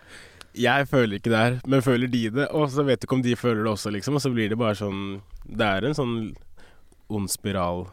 Jeg føler ikke det her, men føler de det? Og så vet du ikke om de føler det også, liksom. Og så blir det bare sånn Det er en sånn ond spiral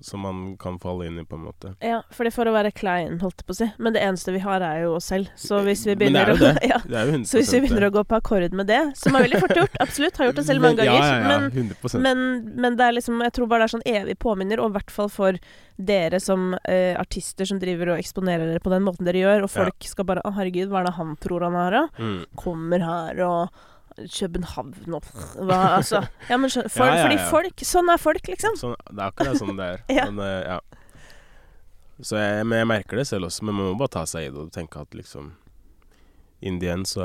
som man kan falle inn i, på en måte. Ja, fordi for å være klein, holdt jeg på å si. Men det eneste vi har, er jo oss selv. Så hvis vi er begynner å ja, Det er jo 100 Så hvis vi begynner å gå på akkord med det, som er veldig fort gjort, absolutt, har gjort det selv mange ganger, Ja, ja. Men, 100 men, men det er liksom Jeg tror bare det er sånn evig påminner, og i hvert fall for dere som eh, artister som driver og eksponerer dere på den måten dere gjør, og folk skal bare Å, herregud, hva er det han tror han har, da? mm. Kommer her og København og Hva, altså Ja, men skjønner, folk, Ja, ja, Fordi folk Sånn er folk, liksom. sånn, Det er akkurat sånn det er. Ja. Men, uh, ja. Så jeg, men jeg merker det selv også, men man må bare ta seg i det og tenke at liksom Indien, så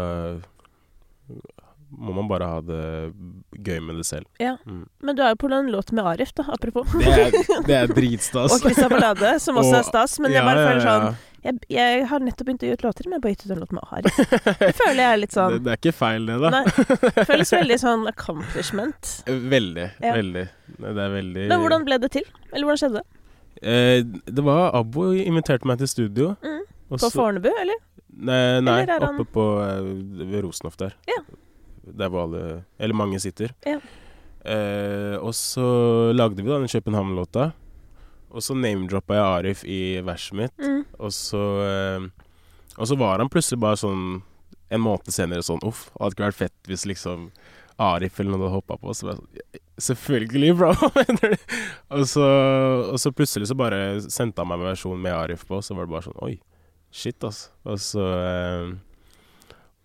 må man bare ha det gøy med det selv. Ja. Mm. Men du er jo på en låt med Arif, da, apropos. Det er, det er dritstas. Og Christian Ballade, som også Og- er stas. Men jeg bare føler sånn. Jeg, jeg har nettopp begynt å gi ut låter, men jeg bare gitt ut en låt med Ari. Det føler jeg er litt sånn det er ikke feil, det, da. Nei. Det føles veldig sånn accomplishment. Veldig. Ja. Veldig. Det det er veldig Men hvordan ble det til? Eller hvordan skjedde det? eh, Det var Abbo inviterte meg til studio. Mm. På så- Fornebu, eller? Nei, nei Eller er han- oppe på eh, ved Rosenhoff der. Ja. Der hvor alle Eller mange sitter. Ja. Eh, og så lagde vi da den København-låta. Og så name-droppa jeg Arif i verset mitt. Mm. Og så eh, Og så var han plutselig bare sånn en måned senere sånn Uff, hadde ikke vært fett hvis liksom Arif eller noen hadde hoppa på. Så var jeg sånn Selvfølgelig, bro! og, så, og så plutselig så bare sendte han meg en versjon med Arif på, så var det bare sånn Oi, shit, altså. Og så eh,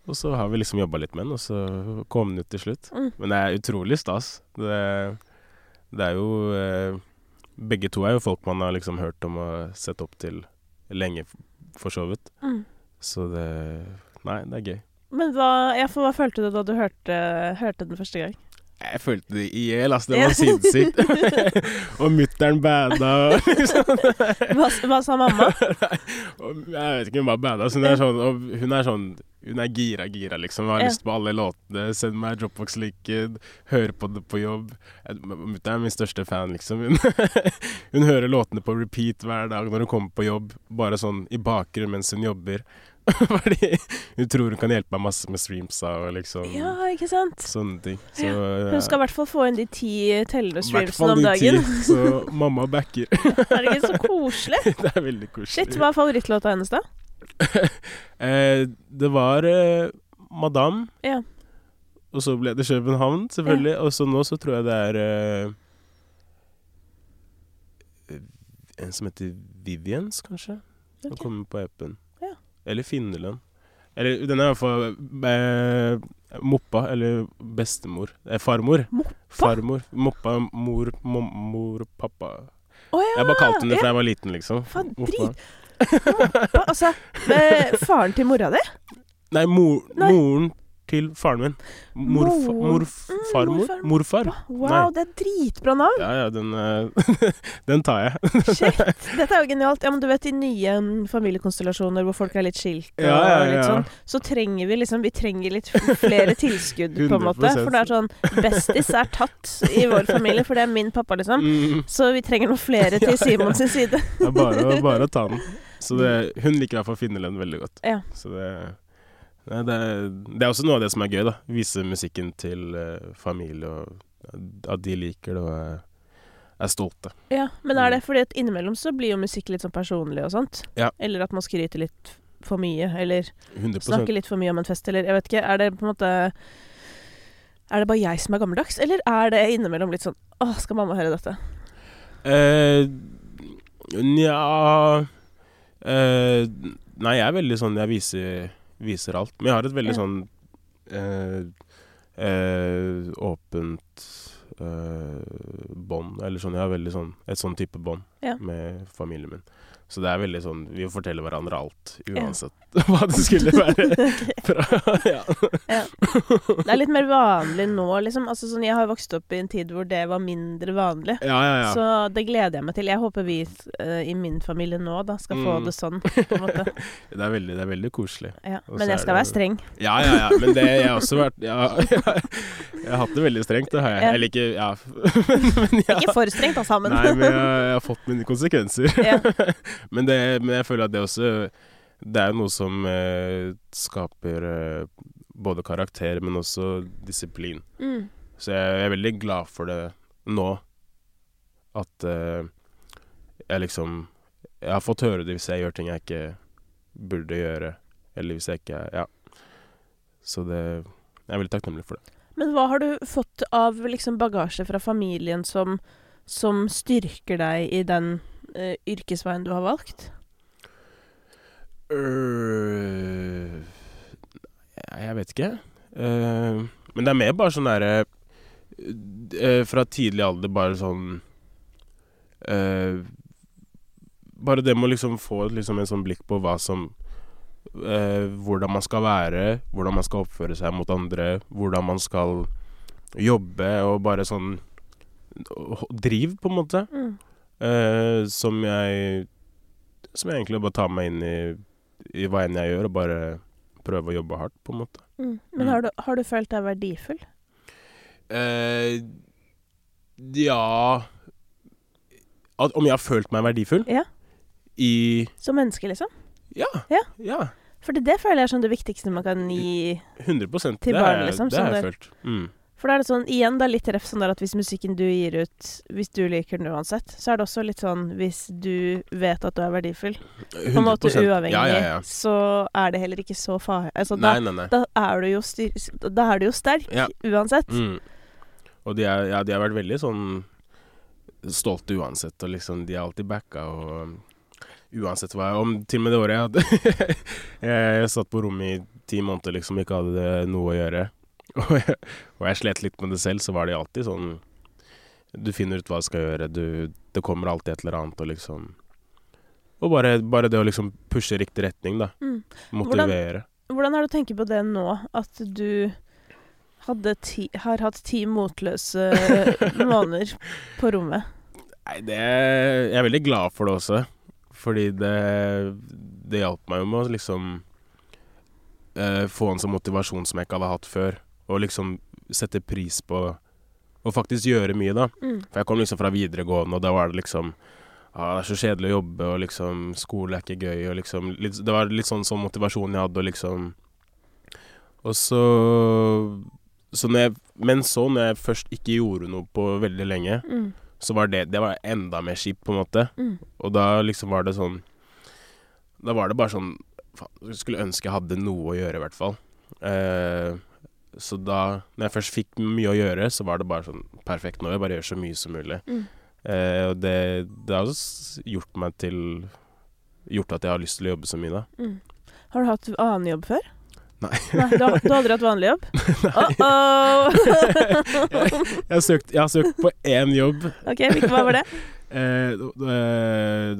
Og så har vi liksom jobba litt med den, og så kom den ut til slutt. Mm. Men det er utrolig stas. Det, det er jo eh, Begge to er jo folk man har liksom hørt om og sett opp til lenge, for så vidt. Mm. Så det Nei, det er gøy. Men hva, ja, hva følte du da du hørte, hørte den første gang? Jeg følte det i hjel, altså. Det var sinnssykt. og mutter'n bada liksom. Hva, hva sa mamma? Jeg vet ikke hun var badass. Hun er sånn, hun er sånn Hun er gira, gira, liksom. Har Ja. lyst på alle låtene. Send meg Dropbox-linken. Hører på det på jobb. Mutter'n er min største fan, liksom. Hun, hun hører låtene på repeat hver dag når hun kommer på jobb. Bare sånn i bakgrunnen mens hun jobber. Fordi hun tror hun kan hjelpe meg masse med streamsa og liksom Ja, ikke sant? sånne ting. Så, Hun skal i hvert fall få inn de ti tellende i hvert streamsene fall om de dagen. ti, Så mamma backer. ikke så koselig. det er veldig koselig. Shit, hva er favorittlåta hennes, da? Eh, det var eh, Madame. Ja. Og så ble det København, selvfølgelig. Og så nå så tror jeg det er eh, En som heter Vivians, kanskje? Som Ok. kommer på appen. Eller Finnerland. Eller den er iallfall eh, Moppa, eller bestemor. Eh, farmor. Moppa? Farmor. Moppa, mor, mom, mor, pappa. Å ja! Jeg bare kalte den det fra jeg var liten, liksom. Faen, Moppa. Moppa, altså eh, Faren til mora di? Nei, mor, Nei. moren til faren min. Morf Mor- morfarmor? morfar. Morfar. Wow, Nei. det er dritbra navn. Ja, ja, den, eh, den tar jeg. Shit, dette er jo genialt. Ja, men du vet i nye mm, familiekonstellasjoner hvor folk er litt skilt og Ja, ja, litt sånn, så trenger vi liksom Vi trenger litt flere tilskudd, på en måte. For det er sånn Bestis er tatt i vår familie, for det er min pappa, liksom. Mm, Så vi trenger noen flere til Simon sin side. det er bare, bare å ta den. Så det, hun liker i hvert fall Finnerlend veldig godt. Ja. Så det, det, det er også noe av det som er gøy, da. Vise musikken til eh, familie, og at de liker det og er, stolte. Ja, men er det fordi at innimellom så blir jo musikk litt sånn personlig og sånt? Ja. Eller at man skryter litt for mye, eller 100 snakker litt for mye om en fest, eller jeg vet ikke. Er det på en måte Er det bare jeg som er gammeldags, eller er det innimellom litt sånn Åh, skal mamma høre dette? Eh, Nja eh, Nei, jeg er veldig sånn Jeg viser, viser alt. Men jeg har et veldig sånn eh, eh, åpent eh, bånd. Eller sånn, jeg har veldig sånn et sånn type bånd med familien min. Så det er veldig sånn Vi forteller hverandre alt, uansett hva det skulle være. Fra, ja. Det er litt mer vanlig nå, liksom. Altså, sånn, jeg har vokst opp i en tid hvor det var mindre vanlig. ja, ja, ja. Så det gleder jeg meg til. Jeg håper vi uh, i min familie nå da skal få Mm. det sånn, på en måte. Det er veldig, det er veldig koselig. Ja. Men jeg skal det- være streng. Ja, ja, ja. Men det jeg har også vært ja, Jeg har hatt det veldig strengt, det har jeg. Ja. Eller ikke Ja. men jeg, Ikke for strengt, da, sammen. Nei, men jeg, jeg har fått mine konsekvenser. Ja. Men, det, men jeg føler at det også Det er jo noe som eh, skaper eh, både karakter, men også disiplin. Mm. Så jeg, jeg er veldig glad for det nå. At eh, jeg liksom Jeg har fått høre det hvis jeg gjør ting jeg ikke burde gjøre. Eller hvis jeg ikke Ja. Så det Jeg er veldig takknemlig for det. Men hva har du fått av liksom, bagasje fra familien som, som styrker deg i den eh, yrkesveien du har valgt? Uh, jeg vet ikke. Uh, men det er mer bare sånn derre øh, Fra tidlig alder bare sånn Bare det med å liksom få liksom en sånn blikk på hva som Hvordan man skal være, hvordan man skal oppføre seg mot andre, hvordan man skal jobbe, og bare sånn Driv, på en måte. Mm. Eh, som jeg Som jeg egentlig bare tar meg inn i, i hva enn jeg gjør, og bare prøver å jobbe hardt, på en måte. Mm. Men Mm. har du, har du følt deg verdifull? Eh, ja At Om jeg har følt meg verdifull? Ja. I Som menneske, liksom? Ja. Ja. ja For det føler jeg er sånn det viktigste man kan gi 100 Til det har jeg- liksom, Det har jeg følt. Mm. For da er det sånn, igjen er litt ref sånn der at hvis musikken du gir ut, hvis du liker den uansett, så er det også litt sånn hvis du vet at du er verdifull, på en måte uavhengig, Ja, ja, ja. så er det heller ikke så farlig. Altså, da, da, er du jo da er du jo sterk Ja. uansett. Mm. Og de, er, ja, de har vært veldig sånn stolte uansett, og liksom de har alltid backa og um, Uansett hva jeg Om til og med det året jeg hadde jeg, jeg satt på rommet i ti måneder liksom ikke hadde noe å gjøre, og jeg, og jeg slet litt med det selv, så var det alltid sånn Du finner ut hva du skal gjøre, du, det kommer alltid et eller annet, og liksom Og bare, bare det å liksom pushe riktig retning, da. Mm. Motivere. Hvordan er det å tenke på det nå, at du ti, har hatt ti motløse måneder på rommet? Nei, det Jeg er veldig glad for det også. Fordi det, det hjalp meg jo med å liksom eh, få en sånn motivasjon som jeg ikke hadde hatt før. Og liksom sette pris på å faktisk gjøre mye, da. Mm. For jeg kom liksom fra videregående, og da var det liksom ah, Det er så kjedelig å jobbe, og liksom skole er ikke gøy, og liksom litt, Det var litt sånn, sånn motivasjon jeg hadde, og liksom Og så så jeg, Men så, når jeg først ikke gjorde noe på veldig lenge, Mm. så var det, det var enda mer kjipt, på en måte. Mm. Og da liksom var det sånn Da var det bare sånn Faen, skulle ønske jeg hadde noe å gjøre, i hvert fall. Eh, så da Når jeg først fikk mye å gjøre, så var det bare sånn Perfekt, nå jeg bare gjøre så mye som mulig. Mm. Eh, og det, det har også gjort meg til Gjort at jeg har lyst til å jobbe så mye, da. Mm. Har du hatt annen jobb før? Nei. Nei du, har, du har aldri hatt vanlig jobb? Nei. Uh-oh! Jeg har søkt, jeg har søkt på én jobb. ok, hva var det? Eh, det,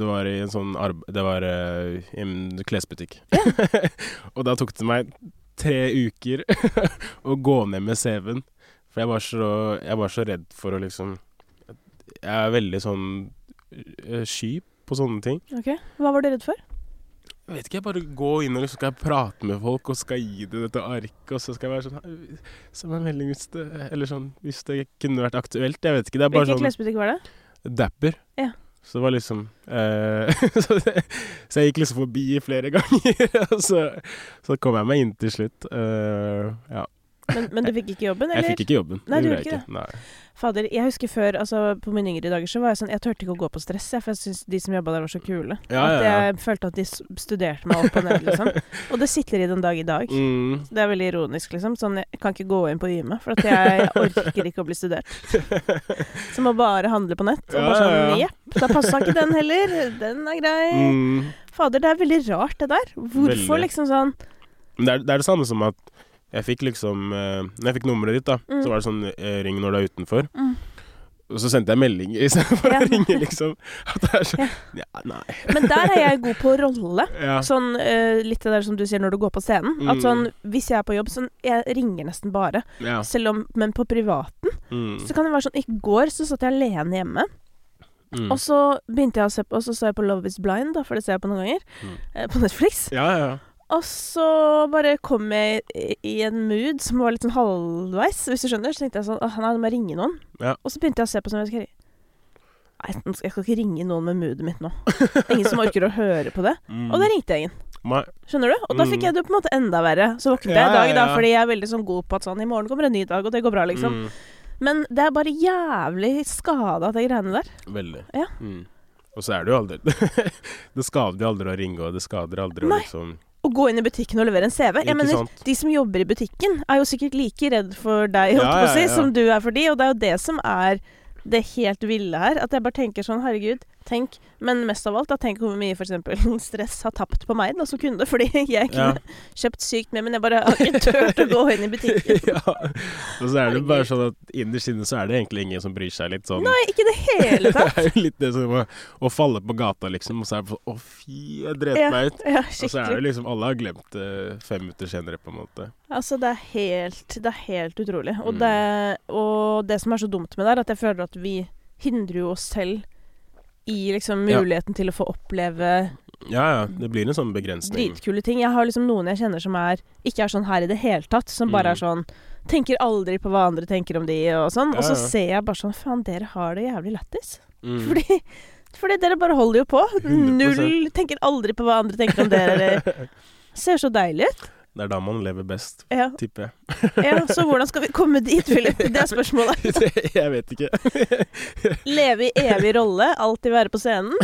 det- var i en sånn arbe... Det var eh, i en klesbutikk. og da tok det meg tre uker å gå ned med CV-en. For jeg var, så, jeg var så redd for å liksom Jeg er veldig sånn eh, sky på sånne ting. Ok, Hva var du redd for? Jeg vet ikke, jeg bare gå inn og liksom skal jeg prate med folk, og skal gi dem dette arket, og så skal jeg være sånn Send meg en melding hvis det Eller sånn Hvis det kunne vært aktuelt. Jeg vet ikke. Det er bare Hvilken sånn klesbutikk var det? Dapper. Ja. Så det var liksom eh, så, det, så jeg gikk liksom forbi flere ganger, og så, så kom jeg meg inn til slutt. Eh, ja. Men, men du fikk ikke jobben, eller? Jeg fikk ikke jobben. Nei, du gjorde ikke det. Nei. Fader, jeg husker før, altså på mine yngre dager, så var jeg sånn Jeg turte ikke å gå på stress, jeg, for jeg syntes de som jobba der, var så kule. Ja, at ja, ja. jeg følte at de studerte meg opp og ned, liksom. Og det sitter i den dag i dag. Mm. Det er veldig ironisk, liksom. Sånn, jeg kan ikke gå inn på Yme, for at jeg orker ikke å bli studert. Så må bare handle på nett. Og bare sånn. Jepp, da passa ikke den heller. Den er grei. Mm. Fader, det er veldig rart, det der. Hvorfor Veldig. liksom sånn det er, det er det samme som at jeg fikk liksom eh, Når jeg fikk nummeret ditt, da, Mm. så var det sånn eh, ring når du er utenfor. mm. Og så sendte jeg melding istedenfor Ja. å ringe, liksom. At det er så Ja, nei. Men der er jeg god på rolle. Ja. Sånn uh, litt det der som du sier når du går på scenen. At Mm. sånn, hvis jeg er på jobb, sånn Jeg ringer nesten bare. ja. Selv om Men på privaten Mm. så kan det være sånn I går så satt jeg alene hjemme, Mm. og så begynte jeg å se på Og så så jeg på Love Is Blind, da, for det ser jeg på noen ganger. Mm. På Netflix. Ja, ja, ja. Og så bare kom jeg i, en mood som var litt sånn halvveis, hvis du skjønner. Så tenkte jeg sånn Åh, nei, nå må jeg ringe noen. Ja. Og så begynte jeg å se på sånn jeg skal, Nei, jeg skal ikke ringe noen med moodet mitt nå. Ingen som orker å høre på det. Mm. Og da ringte jeg ingen. Nei. Skjønner du? Og da fikk Mm. jeg det på en måte enda verre. Så våknet jeg i dag, da, fordi jeg er veldig sånn god på at sånn I morgen kommer en ny dag, og det går bra, liksom. Mm. Men det er bare jævlig skada, de greiene der. Veldig. Ja. Mm. Og så er det jo aldri Det skader jo aldri å ringe, og det skader aldri å liksom Å gå inn i butikken og levere en CV. Jeg mener, sant? de som jobber i butikken, er jo sikkert like redd for deg, Ja, ja, ja. som du er for de, og det er jo det som er det helt ville her. At jeg bare tenker sånn, herregud, tenk Men mest av alt, da, tenk hvor mye for eksempel stress har tapt på meg da, som kunde, fordi jeg kunne Ja. kjøpt sykt mye, men jeg bare har ikke turt å gå inn i butikken. ja. Og så er det bare sånn at innerst inne så er det egentlig ingen som bryr seg litt sånn Nei, ikke det hele tatt. Det er jo litt det som å, å falle på gata, liksom, og så er det sånn Å, fy, jeg dreit Ja, meg ut. ja, Og så er det liksom Alle har glemt det fem minutter senere, på en måte. Altså, det er helt, det er helt utrolig. Og, Mm. det, og det som er så dumt med det, er at jeg føler at vi hindrer jo oss selv i liksom Ja. muligheten til å få oppleve Ja, ja. Det blir en sånn begrensning. dritkule ting. Jeg har liksom noen jeg kjenner som er ikke er sånn her i det hele tatt. Som bare Mm. er sånn Tenker aldri på hva andre tenker om de, og sånn. Ja, Og så ser jeg bare sånn Faen, dere har det jævlig lættis. Mm. Fordi, fordi dere bare holder jo på. 100%. Null Tenker aldri på hva andre tenker om dere. Ser så deilig ut. Det er da man lever best, Ja. tipper jeg. ja, Så hvordan skal vi komme dit, Philip? Det er spørsmålet. jeg vet ikke. Leve i evig rolle, alltid være på scenen.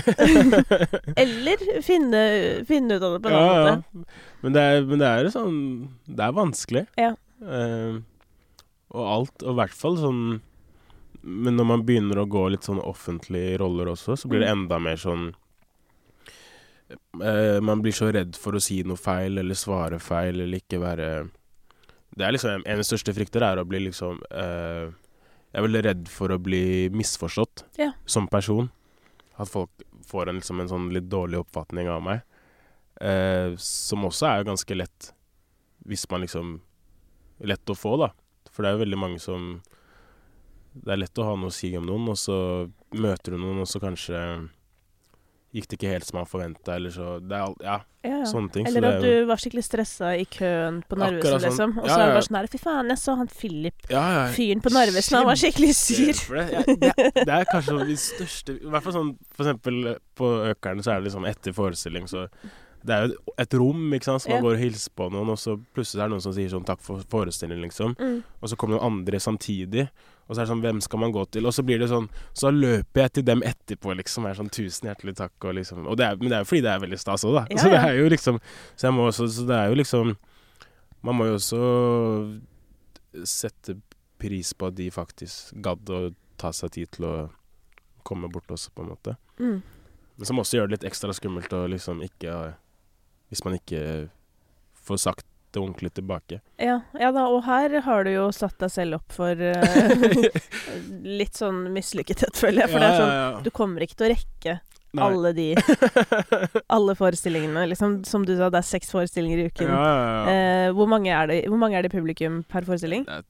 Eller finne, finne ut av det på en ja, annen ja. måte. Men det er, men det er sånn Det er vanskelig. Ja. Uh, og alt, og i hvert fall sånn Men når man begynner å gå litt sånn offentlige roller også, så blir det Mm. enda mer sånn Man blir så redd for å si noe feil, eller svare feil, eller ikke være Det er liksom En av de største frykter er å bli liksom eh, Jeg er veldig redd for å bli misforstått Ja. som person. At folk får en, liksom, en sånn litt dårlig oppfatning av meg. Eh, som også er ganske lett hvis man liksom Lett å få, da. For det er jo veldig mange som Det er lett å ha noe å si om noen, og så møter du noen, og så kanskje gikk det ikke helt som man forventa, eller så Det er Ja, Ja, sånne ting. så Eller at du var skikkelig stressa i køen på Narvesen, sånn. liksom. Og så er det bare sånn her Fy faen, jeg så han Philip, fyren på Narvesen, han var skikkelig sur. Det, ja, det, det er kanskje sånn de største I hvert fall sånn for eksempel på Økeren så er det liksom etter forestilling, så det er jo et rom, ikke sant, så man går og hilser på noen, og så plutselig er det noen som sier sånn 'takk for forestillingen', liksom. Mm. Og så kommer noen andre samtidig. Og så er det sånn, hvem skal man gå til? Og så blir det sånn, så løper jeg til dem etterpå, liksom. Er sånn, tusen hjertelig takk, og liksom og det er, Men det er jo fordi det er veldig stas òg, da. Ja, Så det er jo liksom Så jeg også Så det er jo liksom Man må jo også sette pris på at de faktisk gadd å ta seg tid til å komme bort også, på en måte. Mm. Men som også gjør det litt ekstra skummelt å liksom ikke Hvis man ikke får sagt det ordentlig tilbake. Ja, ja da, og her har du jo satt deg selv opp for uh, litt sånn mislykkethet, føler jeg. For det er sånn Du kommer ikke til å rekke Nei. alle de Alle forestillingene. Liksom, som du sa, det er seks forestillinger i uken. ja, ja. Eh, hvor, mange det, hvor mange er det i publikum per forestilling? Det er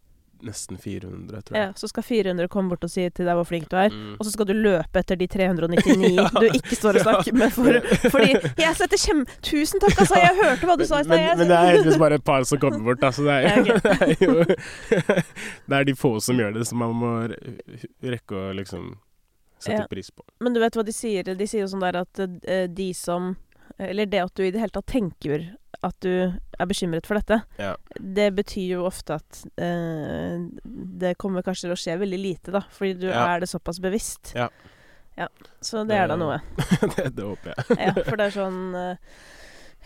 nesten 400, tror jeg. Ja, så skal 400 komme bort og si til deg hvor flink du er. Mm. Og så skal du løpe etter de 399 Ja. du ikke står og snakker med. For, fordi jeg setter kjem... Tusen takk, altså! Jeg hørte hva du sa i stad. men, men det er heldigvis bare et par som kommer bort, altså. så det er, Ja, jo, det er jo Det er de få som gjør det, så man må rekke å liksom sette Ja. pris på. Men du vet hva de sier? De sier jo sånn der at eh, de som Eller det at du i det hele tatt tenker at du er bekymret for dette. Ja. Det betyr jo ofte at eh, det kommer kanskje til å skje veldig lite, da. Fordi du Ja. er det såpass bevisst. Ja. Ja, Så det er da Det- noe. det, det håper jeg. Ja, for det er sånn eh,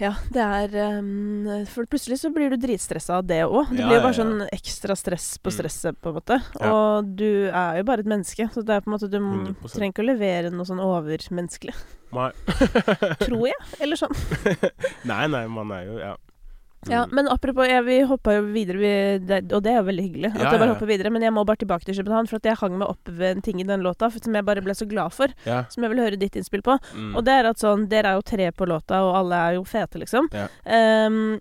Ja, det er um, For plutselig så blir du dritstressa av det òg. Det blir jo bare sånn ekstra stress på Mm. stresset, på en måte. Og du er jo bare et menneske, så det er på en måte du 100%. trenger ikke å levere noe sånn overmenneskelig. Nei. Tror jeg. Eller sånn. nei, nei, man er jo Ja. Ja, Mm. men apropos, jeg, vi hoppa jo videre, vi, det, og det er jo veldig hyggelig. At Ja, jeg bare hopper videre Men jeg må bare tilbake til København, for at jeg hang meg opp ved en ting i den låta som jeg bare ble så glad for. ja. Som jeg vil høre ditt innspill på. Mm. Og det er at sånn Dere er jo tre på låta, og alle er jo fete, liksom. Ja. Um,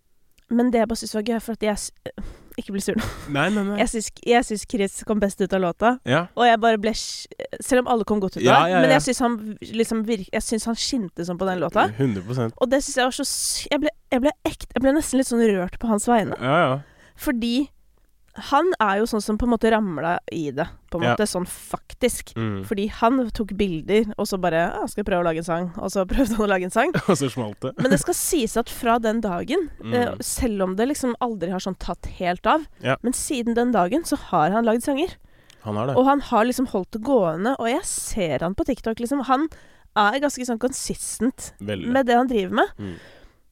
men det jeg bare syns var gøy, for at jeg Ikke bli sur nå. Nei, nei, nei. Jeg syns, Chris kom best ut av låta. Ja. Og jeg bare ble Selv om alle kom godt ut av Ja, det, ja, men jeg syns han liksom virk, Jeg syns han skinte sånn på den låta. 100% Og det syns jeg var så jeg ble, jeg ble ekte Jeg ble nesten litt sånn rørt på hans vegne. Ja, ja. Fordi han er jo sånn som på en måte ramla i det, på en Ja. måte, sånn faktisk. Mm. Fordi han tok bilder, og så bare ah, 'Skal jeg prøve å lage en sang?' Og så prøvde han å lage en sang. Og så smalt det. Men det skal sies at fra den dagen, Mm. eh, selv om det liksom aldri har sånn tatt helt av, Ja. men siden den dagen så har han lagd sanger. Han har det. Og han har liksom holdt det gående, og jeg ser han på TikTok, liksom. Han er ganske sånn consistent Veldig. med det han driver med. Mm.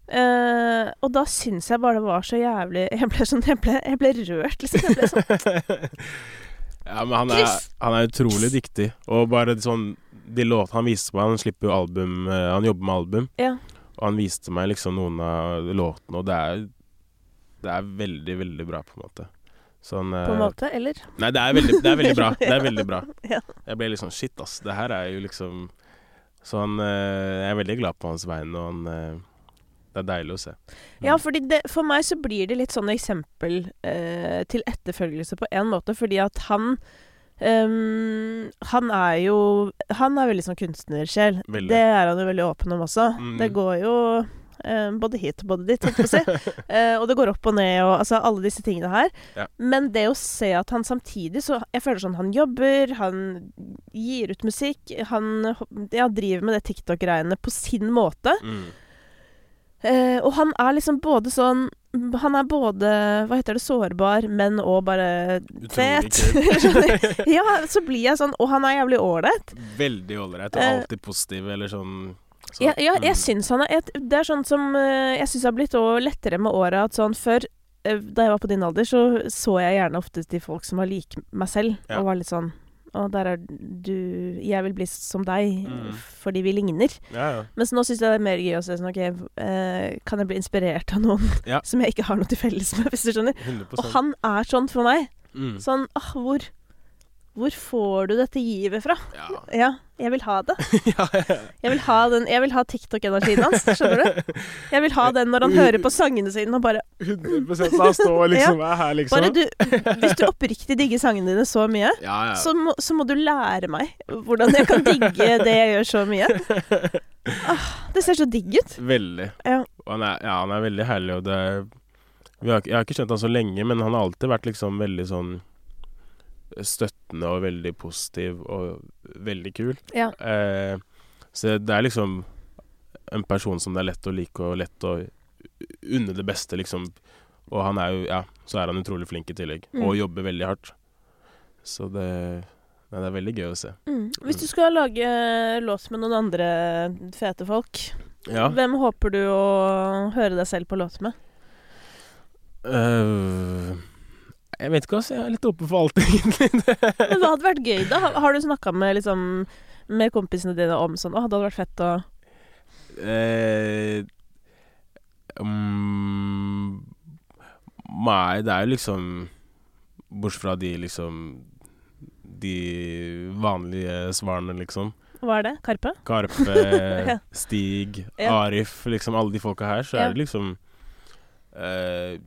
Eh, og da syns jeg bare det var så jævlig Jeg ble sånn Jeg ble, jeg ble rørt, liksom. Jeg ble sånn ja, men han er, han er utrolig dyktig. Og bare sånn De låtene han viste meg Han slipper jo album eh, Han jobber med album. Ja. Og han viste meg liksom noen av låtene, og det er Det er veldig, veldig bra, på en måte. Sånn På en eh, måte, eller? Nei, det er veldig, det er veldig bra. Det er veldig bra. Ja. Jeg ble litt sånn Shit, ass. Det her er jo liksom Så han eh, Jeg er veldig glad på hans vegne, og han eh, Det er deilig å se. Ja, fordi det, for meg så blir det litt sånn eksempel eh, til etterfølgelse på en måte, fordi at han Um, Han er jo Han er veldig sånn kunstnersjel. Veldig. Det er han jo veldig åpen om også. Mm. Det går jo um, både hit og både dit, holdt jeg på å si. uh, og det går opp og ned og altså alle disse tingene her. Ja. Men det å se at han samtidig så Jeg føler sånn han jobber, han gir ut musikk, han ja, driver med det TikTok-greiene på sin måte. Mm. Eh, og han er liksom både sånn Han er både, hva heter det, sårbar, men òg bare fet. ja, så blir jeg sånn Og han er jævlig ålreit. Veldig ålreit og Eh, alltid positiv, eller sånn så, Ja, ja, jeg mm. syns han er et, Det er sånn som eh, Jeg syns har blitt lettere med åra at sånn før Da jeg var på din alder, så så jeg gjerne ofte til folk som var lik meg selv, Ja. og var litt sånn Å, der er du Jeg vil bli som deg, Mm. fordi vi ligner. Ja, ja. Mens nå syns jeg det er mer gøy å se sånn OK, eh, kan jeg bli inspirert av noen Ja. som jeg ikke har noe til felles med, hvis du skjønner? 100 Og han er sånn for meg. mm. Sånn ah, hvor Hvor får du dette givet fra? Ja. Ja, jeg vil ha det. ja, ja. Jeg vil ha den Jeg vil ha TikTok-energien hans, skjønner du? Jeg vil ha den når han hører på sangene sine og bare 100 han står liksom er her, liksom. Bare du Hvis du oppriktig digger sangene dine så mye, Ja, ja. så må, så må du lære meg hvordan jeg kan digge det jeg gjør så mye. Ah, det ser så digg ut. Veldig. Ja. Han er, ja, han er veldig herlig, og det er vi har, Jeg har ikke kjent han så lenge, men han har alltid vært liksom veldig sånn støttende og veldig positiv og veldig kul. Ja. Eh, så det er liksom en person som det er lett å like og lett å unne det beste, liksom. Og han er jo Ja, så er han utrolig flink i tillegg, Mm. og jobber veldig hardt. Så det Nei, det er veldig gøy å se. Mm. Hvis du skal lage låt med noen andre fete folk, Ja. hvem håper du å høre deg selv på låt med? Øh, jeg vet ikke, altså. Jeg er litt åpen for alt, egentlig. Men det hadde vært gøy, da? Har- du snakka med, liksom, med kompisene dine om sånn Å, det hadde vært fett å Eh, mm, nei, det er jo liksom Bortsett fra de liksom De vanlige svarene, liksom. Hva er det? Karpe? Karpe, Ja. Stig. Arif, liksom alle de folka her, så Ja. er det liksom eh,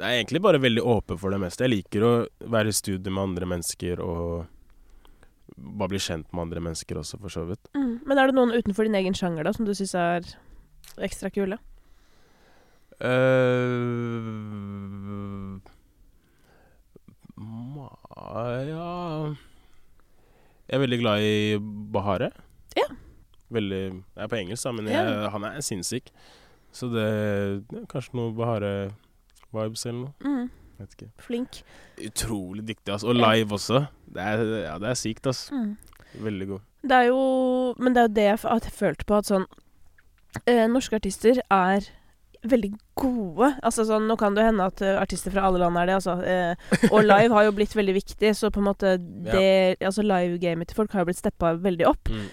Nei, egentlig bare veldig åpen for det meste. Jeg liker å være i studio med andre mennesker og bare bli kjent med andre mennesker også, for så vidt. Mm. Men er det noen utenfor din egen sjanger da som du syns er ekstra kule? Uh, ja Jeg er veldig glad i Bahare. Ja. Veldig Jeg er på engelsk, da, men jeg, han er sinnssyk. Så det ja, Kanskje noe Bahare-vibes eller noe. Mm. Vet ikke. Flink. Utrolig dyktig, altså. Og live også. Det er, ja, det er sykt, altså. Mm. Veldig god. Det er jo Men det er jo det jeg at jeg følte på at sånn eh, Norske artister er veldig gode. Altså sånn, Nå kan det hende at uh, artister fra alle land er det, altså. Eh, og live har jo blitt veldig viktig, så på en måte det Altså live-gamet til folk har jo blitt steppa veldig opp. Mm.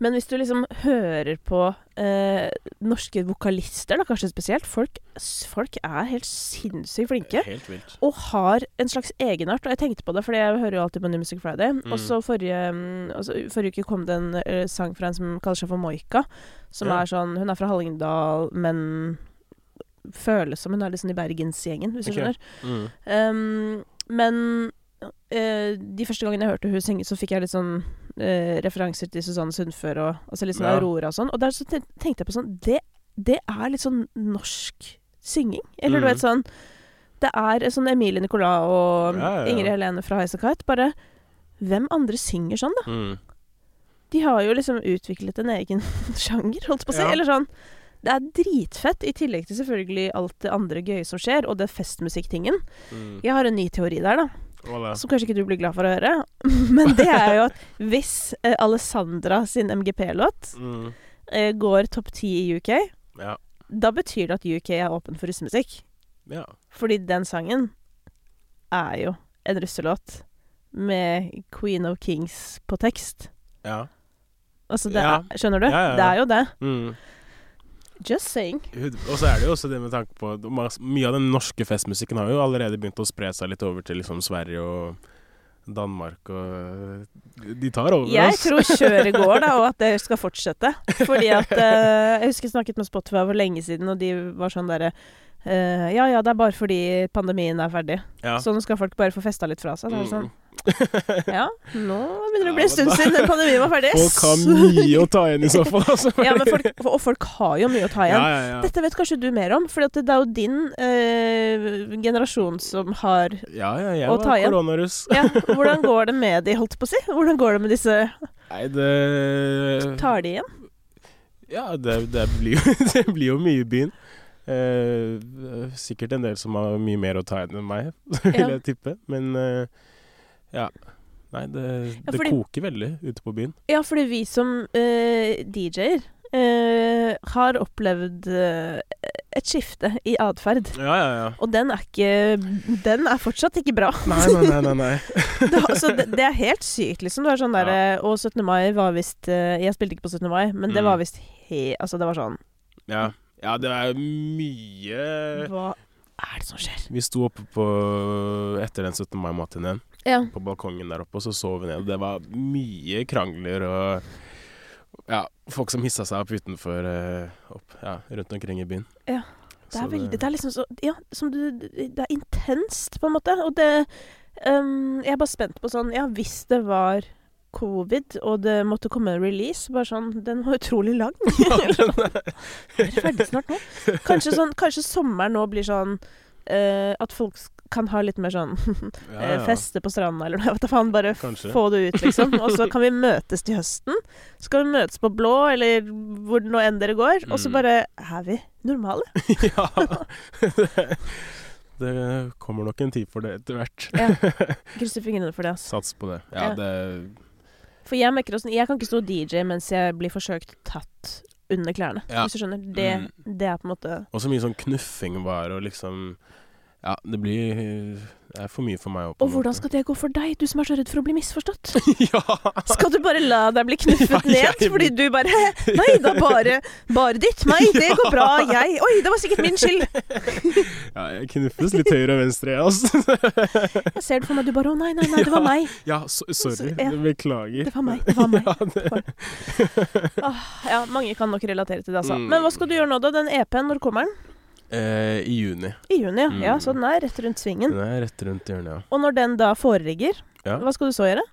Men hvis du liksom hører på eh, norske vokalister, da kanskje spesielt Folk, folk er helt sinnssykt flinke. Helt vilt. Og har en slags egenart. Og jeg tenkte på det, fordi jeg hører jo alltid på New Music Friday. Mm. Og så forrige, mm, altså, forrige uke kom det en uh, sang fra en som kaller seg for Moika. Som Ja. er sånn Hun er fra Hallingdal, men føles som hun er sånn i bergensgjengen, hvis du skjønner. Mm. Um, men de første gangene jeg hørte hun synge, så fikk jeg litt sånn eh, referanser til Susanne Sundfør og altså litt sånn Ja. Aurora og sånn. Og der så tenkte jeg på sånn det, det er litt sånn norsk synging. Eller du Mm. vet sånn Det er sånn Emilie Nicolas og Ja, ja. Ingrid Helene fra Highasakite. Bare Hvem andre synger sånn, da? Mm. De har jo liksom utviklet en egen sjanger, holdt på å si. Eller sånn Det er dritfett, i tillegg til selvfølgelig alt det andre gøye som skjer, og det festmusikktingen. Mm. Jeg har en ny teori der, da. Som kanskje ikke du blir glad for å høre. Men det er jo at hvis eh, Alessandra sin MGP-låt Mm. eh, går topp ti i UK, Ja. da betyr det at UK er åpen for russemusikk. ja. Fordi den sangen er jo en russelåt med Queen of Kings på tekst. Ja. Altså, er, skjønner du? Ja, ja. Det er jo det. Mm. Just saying. Og så er det jo også det med tanke på Mye av den norske festmusikken har jo allerede begynt å spre seg litt over til liksom Sverige og Danmark og De tar over, Jeg ass. tror kjøret går, da, og at det skal fortsette. Fordi at eh, Jeg husker jeg snakket med Spotify for lenge siden, og de var sånn derre eh, Ja ja, det er bare fordi pandemien er ferdig. ja. Så nå skal folk bare få festa litt fra seg. Det er sånn, Mm. ja, nå begynner det å bli en stund siden pandemien var ferdig. Folk har mye å ta igjen i så fall, altså. ja, men folk, og folk har jo mye å ta igjen. ja, ja. Dette vet kanskje du mer om, for det er jo din eh, generasjon som har ja, ja, jeg å ta igjen. koronaruss. Ja, hvordan går det med de, holdt på å si? Hvordan går det med disse Nei, det Tar de igjen? Ja, det, det, blir jo, det blir jo mye i byen. Eh, sikkert en del som har mye mer å ta igjen enn meg, vil Ja. jeg tippe. Men eh, ja. Nei, det, Ja, det koker veldig ute på byen. Ja, fordi vi som eh, DJ-er eh, har opplevd eh, et skifte i atferd. Ja, ja, ja. Og den er ikke Den er fortsatt ikke bra. Nei, nei, nei. nei, det, altså, det, det er helt sykt, liksom. Det er sånn derre Og 17. mai var visst eh, Jeg spilte ikke på 17. mai, men det Mm. var visst he... Altså, det var sånn Ja. Ja, det er mye Hva er det som skjer? Vi sto oppe på etter den 17. mai-matineen Ja. på balkongen der oppe, og så så vi ned. Og det var mye krangler og ja, folk som hissa seg opp utenfor eh, opp, ja, rundt omkring i byen. Ja, Det Så er veldig Det er liksom så Ja, som du Det er intenst, på en måte. Og det um, Jeg er bare spent på sånn Ja, hvis det var covid, og det måtte komme en release, bare sånn Den var utrolig lang. Er det ferdig snart nå? Kanskje, sånn, kanskje sommeren nå blir sånn eh, at folk kan ha litt mer sånn Ja, eh, ja. feste på stranda, eller noe. Vet du faen. Bare Kanskje. få det ut, liksom. Og så kan vi møtes til høsten. Så kan vi møtes på Blå, eller hvor nå enn dere går. Og så Mm. bare er vi normale. ja. Det, det kommer nok en tid for det etter hvert. Ja. Krysser fingrene for det, Altså. Sats på det. Ja, Ja. det For jeg merker også Jeg kan ikke stå DJ mens jeg blir forsøkt tatt under klærne. Ja. Hvis du skjønner. Det, Mm. det er på en måte Og så mye sånn knuffing var, og liksom Ja, det blir Det er for mye for meg òg. Og hvordan skal det gå for deg, du som er så redd for å bli misforstått? Ja! Skal du bare la deg bli knuffet Ja, ned fordi du bare Nei, det er bare, bare ditt. Nei, det går bra. Jeg Oi, det var sikkert min skyld. ja, jeg knuffes litt høyre og venstre, jeg, altså. Jeg ser det for meg, du bare Å, nei, nei, nei, det var meg. Ja, so sorry. Ja. Beklager. Det var meg. Det var meg. Ja, det, Åh, ja, mange kan nok relatere til det, altså. Mm. Men hva skal du gjøre nå, da? Den EP-en, når kommer den? Eh, I juni. I juni, ja. Mm. ja. Så den er rett rundt svingen. Den er rett rundt hjørnet, ja. Og når den da foreligger, Ja. hva skal du så gjøre?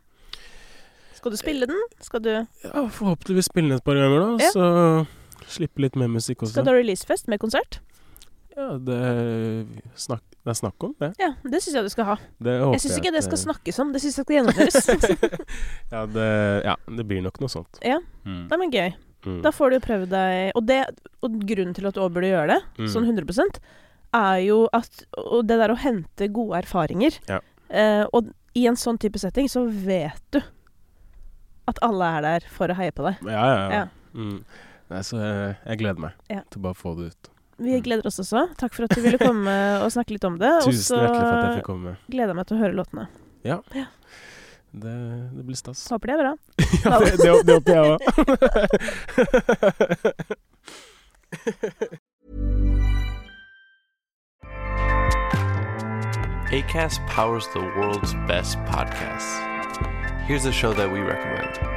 Skal du spille den? Skal du, ja forhåpentligvis spille den et par ganger, da. Ja. Så slippe litt mer musikk også. skal du ha releasefest med konsert? Ja, det, snakk, det er snakk om det. Ja, det syns jeg du skal ha. det Jeg syns ikke jeg det skal snakkes om, det syns jeg skal gjennomføres. ja, det, ja, det blir nok noe sånt. Ja. Mm. Nei, men gøy. Mm. Da får du jo prøvd deg og, det, og grunnen til at du også burde gjøre det, Mm. sånn 100% er jo at det der å hente gode erfaringer Ja. eh, Og i en sånn type setting så vet du at alle er der for å heie på deg. Ja, ja, ja. Ja. Mm. Nei, så jeg, jeg gleder meg Ja. til bare å få det ut. Vi gleder oss også. Takk for at du ville komme og snakke litt om det. Tusen hjertelig for at jeg fikk komme. gleder jeg meg til å høre låtene. Det, det blir stas. Håper det er bra. ja, det, det, det håper jeg òg. ACAST powers the world's best podcasts. Here's a show that we recommend.